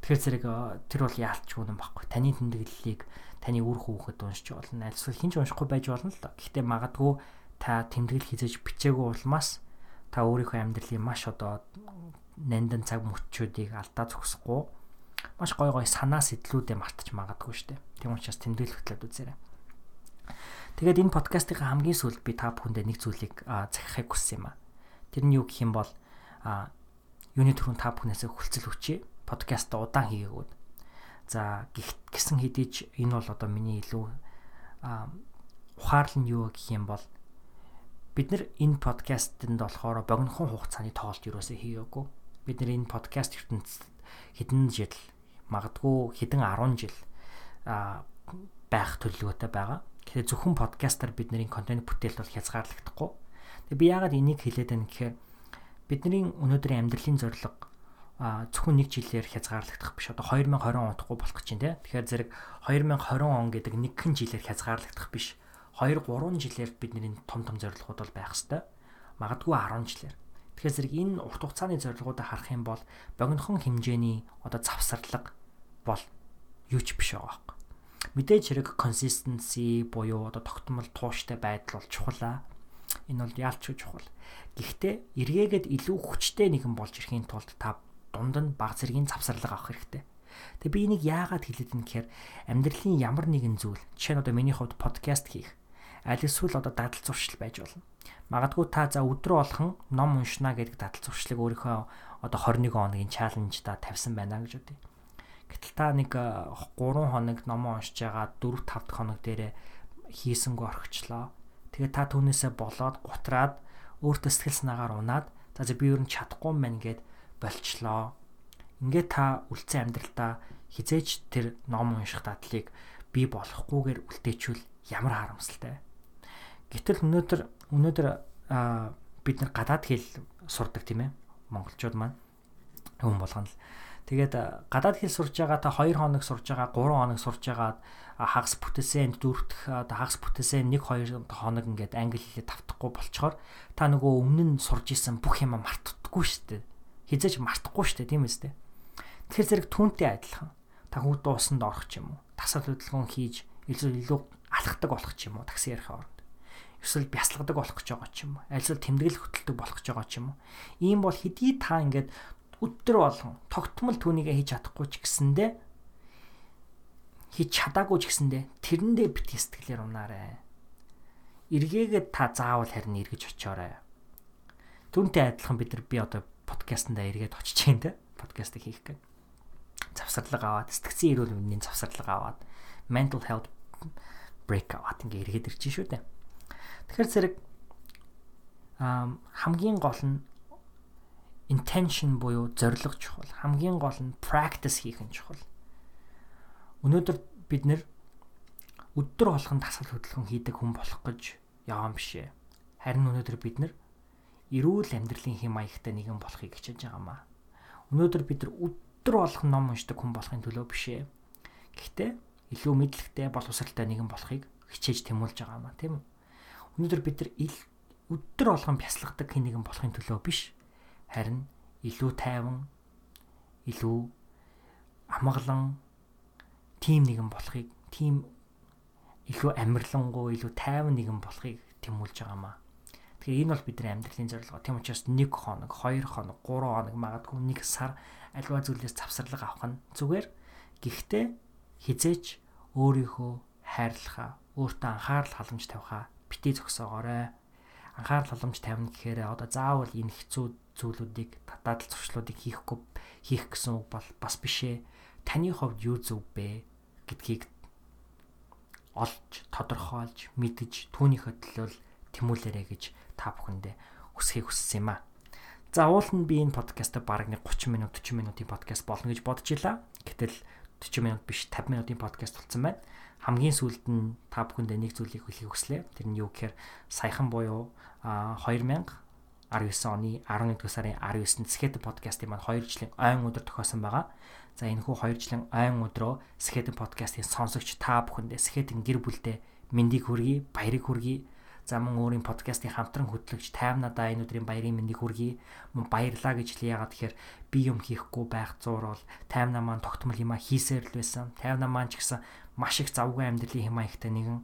Тэгэхээр зэрэг тэр бол яалтчгүй юм баггүй. Таны тэмдэглэлийг таны үр хүүхэд уншиж болно. Альсвал хинч уншихгүй байж болно л доо. Гэхдээ магадгүй та тэмдэглэл хийж бичээгүй улмаас та өөрийнхөө амьдралын маш одоо нандан цаг мөччүүдийг алдаа зогсохгүй маш гой гой санаа сэтлүүдээ мартаж магадгүй шүү дээ. Тийм учраас тэмдэглэл хөтлөд үзээрэй. Тэгээд энэ подкастын хамгийн сүүлд би та бүхэндээ нэг зүйлийг захихыг хүссэн юм а. Тэр нь юу гэх юм бол юуны төрүн та бүхнээс хүлцэл хүчээ подкаст удаан хийгээгүүд. За гисэн хэдиж энэ бол одоо миний илүү а ухаарлал нь юу гэх юм бол бид нар энэ подкастэнд болохоор богинохон хугацааны тоглолт юусоо хийгээгүй. Бид нар энэ подкаст ертөнцид хэдэн жил магадгүй хэдэн 10 жил а байх төлөвлөгөөтэй байгаа. Тэгэхээр зөвхөн подкастаар бидний контент бүтээлт бол хязгаарлагдахгүй. Тэгээ би яагаад энийг хэлээд байна гэхээр бидний өнөөдрийн амьдралын зорилго зөвхөн нэг жилээр хязгаарлагдах биш одоо 2020 он удахгүй болох гэж байна те. Тэгэхээр зэрэг 2020 он гэдэг нэгэн жилээр хязгаарлагдах биш. 2 3 жилээр бидний том том зорилгууд бол байх хэвээр. Магадгүй 10 жилээр. Тэгэхээр зэрэг энэ урт хугацааны зорилгуудыг харах юм бол богинохон хэмжээний одоо завсарлага бол юу ч биш байгаа байхгүй. Мэдээж хэрэг consistency буюу одоо тогтмол тууштай байдал бол чухал аа. Энэ бол яалч чухал. Гэхдээ эргээгээд илүү хүчтэй нэгэн болж ирэхийн тулд та дунд нь баг зэргийн завсарлага авах хэрэгтэй. Тэгээ би энийг яагаад хэлээд байна гэхээр амьдралын ямар нэгэн зүйл жишээ нь одоо миний хувьд подкаст хийх аль эсвэл одоо дадал зуршил байж болно. Магадгүй та за өдрөө болгон ном уншина гэдэг дадал зуршлыг өөрийнхөө одоо 21 хоногийн чаленжда тавьсан байна гэж бодъё. Гэтэл та нэг 3 хоног номоо уншиж байгаа 4 5 хоног дээрээ хийсэнгөө орхичлоо. Тэгээ та түүнээсээ болоод гутраад өөртөө сэтгэл санаагаар унаад за би ер нь чадахгүй юм байна гэд болчлоо. Ингээд та үлцэн амьдралдаа хизээч тэр ном унших дадлыг бий болохгүйгээр үлдээчүүл ямар харамсалтай. Гэтэл өнөөдөр өнөөдөр бид нар гадаад хэл сурдаг тийм ээ. Монголчууд маань хүн болгоно л. Тэгээд гадаад хэл сурж байгаа та 2 хоног сурж байгаа, 3 хоног сурж байгаа хагас бүтээсэнд дөрөвдөх хагас бүтээсээ 1 2 хоног ингээд англи хэлээ тавтахгүй болчоор та нөгөө өмнө нь сурж исэн бүх юм мартдаггүй шүү дээ хизээж мартахгүй дээ тийм үстэй. Тэгэхээр зэрэг түүнтэй адилхан. Та хүү дуусанд орох ч юм уу. Тасал хөдөлгөөн хийж илүү илүү алхдаг болох ч юм уу такси ярих оронд. Эсвэл бясалгадаг болох гэж байгаа ч юм уу. Альсвал тэмдэглэл хөтэлдэг болох гэж байгаа ч юм уу. Ийм бол хэдий та ингээд өдөр болгон тогтмол түүнийгээ хийж чадахгүй ч гэсэндэ хийж чадаагүй ч гэсэндэ тэрэндээ бит сэтгэлээр унаарай. Эргээгээд та заавал харин эргэж очиорой. Түүнтэй адилхан бид нар би одоо подкастнда эргээд очиж чинь те подкастыг хийх гээд завсарлага аваад сэтгцэн эрүүл мэндийн завсарлага аваад mental health break аваад ингээ эргээд ирж шүү дээ. Тэгэхээр зэрэг хамгийн гол нь intention буюу зорилго чухал. Хамгийн гол нь practice хийх нь чухал. Өнөөдөр бид нэр өдөр болгон тасал хөдөлгөөн хийдэг хүн болох гэж яваа юм бишээ. Харин өнөөдөр бид нэр эрүүл амьдралын хэм маягтай нэгэн болохыг хичээж байгаамаа. Өнөөдөр бид нар өдөр болгон ном уншдаг хүн болохын төлөө биш ээ. Гэхдээ илүү мэдлэгтэй боловсралтай нэгэн болохыг хичээж тэмүүлж байгаамаа тийм үү? Өнөөдөр бид нар өдөр болгон бясалгадаг хэн нэгэн болохын төлөө биш. Харин илүү тайван, илүү амгалан тим нэгэн болохыг, тим илүү амарлангуй, илүү тайван нэгэн болохыг тэмүүлж байгаамаа. Тэгэхээр энэ бол бидний амьдралын зорилго. Тийм учраас 1 хоног, 2 хоног, 3 хоног магадгүй 1 сар альва зүйлээс завсарлага авах нь зүгээр. Гэхдээ хизээч өөрийнхөө хайрлахаа, өөртөө анхаарал халамж тавихаа битгий зогсоогоорой. Анхаарал халамж тавина гэхээр одоо заавал энэ хэцүү зүйлүүдийг татаад зуршлуудыг хийхгүй хийх гэсэн үг бол бас бишээ. Таны хувьд юу зөв бэ гэдгийг олж, тодорхойлж, мэдж түүнийхээ төлөө тэмүүлээрэй гэж та бүхэндээ хүсхийг хүссэн юм аа. За уул нь би энэ подкастаа бараг нэг 30 минут 40 минутын подкаст болно гэж бодож илаа. Гэтэл 40 минут биш 50 минутын подкаст болсон байна. Хамгийн сүүлд нь та бүхэндээ нэг зүйлийг хэлхийг хүслээ. Тэр нь юу гэхээр саяхан буюу 2000 19 оны 11 сарын 19-нд Skate подкастын маань 2 жилийн ойн өдөр тохиосон байгаа. За энэ хүү 2 жилийн ойн өдрөө Skate подкастын сонсогч та бүхэндээ Skate гэр бүлдээ мэндийг хүргэе, баярыг хүргэе За мөн өөрийн подкастын хамтран хөтлөгч таймнадаа энэ өдрийн баярын мэндийг хүргэе. Мөн баярлаа гэж хэлье яагаад тэгэхээр би юм хийхгүй байх зур бол таймнаа маань тогтмол юм а хийсээр л байсан. Таймнаа маань ч гэсэн маш их завгүй амьдралын хэм маягтай нэгэн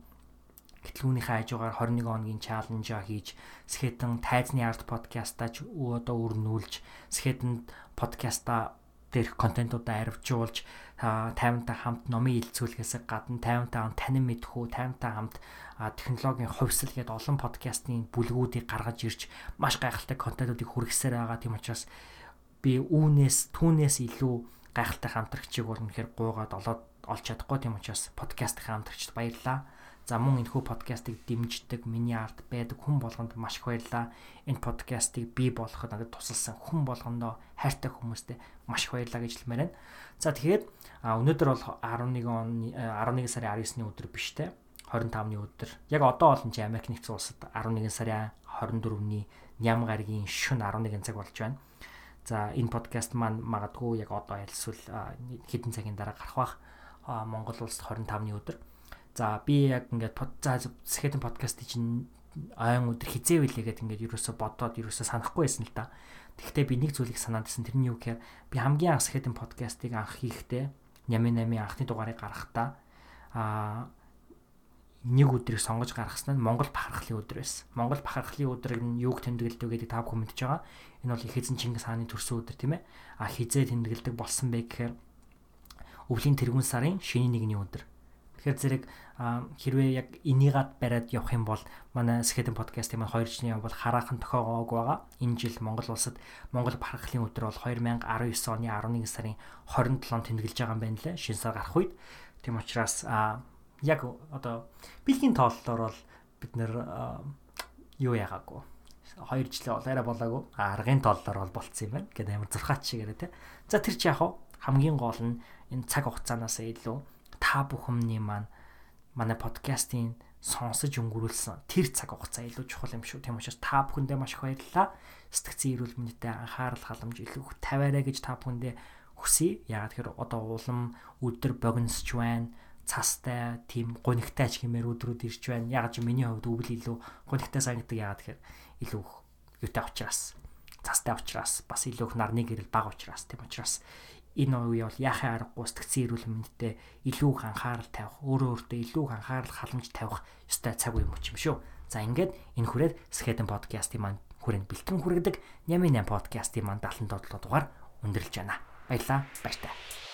гэтлүүнийхээ хажуугаар 21 хоногийн чаленжаа хийж Скетэн тайзны арт подкастаа ч одоо өрнүүлж Скетэнд подкаста дээрх контентуудаа арвжуулж таймтай хамт номын илцүүлэхээс гадна таймтай хамт танин мэдхүү таймтай хамт технологийн хувьсэл гээд олон подкастын бүлгүүдийг гаргаж ирж маш гайхалтай контентуудыг хүргэсээр байгаа тийм учраас би үүнээс түүнээс илүү гайхалтай хамтрагчийг бол үнэхээр гуугаад олоод олж чадахгүй тийм учраас подкастын хамтрагчд баярлалаа. За мөн энэхүү подкастыг дэмждэг миний арт байдаг хүн болгонд маш их баярлалаа. Энэ подкастыг бий болгоход надад тусалсан хүн болгондоо хайртай хүмүүстээ маш их баярлалаа гэж хэлмээр байна. За тэгэхээр өнөөдөр бол 11 он 11 сарын 19-ны өдөр биш те 25-ны өдөр. Яг одоо бол чи Америк нэгдсэн улсад 11 сарын 24-ний ням гарагийн шөнө 11 цаг болж байна. За энэ подкаст маань магадгүй яг одоо ялсвал хэдэн цагийн дараа гарах бах Монгол улсад 25-ны өдөр. За би яг ингээд за сэхэтэн подкаст чинь ойн өдөр хизээ вэлээ гэдэг ингээд ерөөсө бодоод ерөөсө санахгүй байсан л да. Тэгвэл би нэг зүйлийг санаад байсан. Тэрний юу гэхээр би хамгийн анх сэхэтэн подкастыг анх хийхдээ Нями 8 анхны дугаарыг гаргахдаа аа нэг өдрийг сонгож гаргасан нь Монгол бахархлын өдөр байсан. Монгол бахархлын өдрийг нь юуг тэмдэглэдэг гэдэг та бүхэн мэдж байгаа. Энэ бол их эзэн Чингис хааны төрсөн өдөр тийм ээ. А хизээ тэмдэглэдэг болсон бэ гэхээр өвлийн тэргүүн сарын шөнийн нэгний өдөр. Тэгэхээр зэрэг хэрвээ яг энийгаад бариад явах юм бол манай Скетэн подкастын маань 2 жилийн бол хараахан тохиогоог байгаа. Энэ жил Монгол улсад Монгол барахлын өдөр бол 2019 оны 11 сарын 27-нд тэмдэглэж байгаа юм байна лээ. Шинэ сар гарах үед. Тийм учраас яг одоо бэлгийн тооллоор бол бид нэр юу яагаагүй. 2 жилээ бол арай болоогүй. Аргын тооллоор бол болцсон юм байна. Гэт амар зурхаач шигээр те. За тэр чи яг хамгийн гол нь энэ цаг хугацаанаас илүү та бүхний маань манай подкастын сонсож өнгөрүүлсэн тэр цаг хугацаа илүү чухал юм шүү. Тийм учраас та бүхэндээ маш их баярлалаа. Сэтгцэн эрүүл мэндэд анхаарал халамж илүү тавиарай гэж та бүхэндээ хүсье. Ягаад тэгэхээр одоо улам өдөр богиносч байна цастай тийм гунигтай ч хэмээр өдрүүд ирж байна. Яг ч миний хувьд өвөл илүү гунигтай санагддаг яагаад тэгэхээр илүү юутай учраас цастай учраас бас илүү их нарны гэрэл бага учраас тийм учраас энэ үе бол яахын аргагүй сэтгцэн эрүүл мэндэд илүү их анхаарал тавих, өөрөө өөртөө илүү их анхаарал халамж тавих ёстой цаг үе юм ч юм шүү. За ингээд энэ хүрээд Skeleton podcast-ийн маань хүрээнд бэлтгэн хүргэдэг Нями 8 podcast-ийн маань 77 дугаар өндөрлж байна. Баярлаа. Баяртай.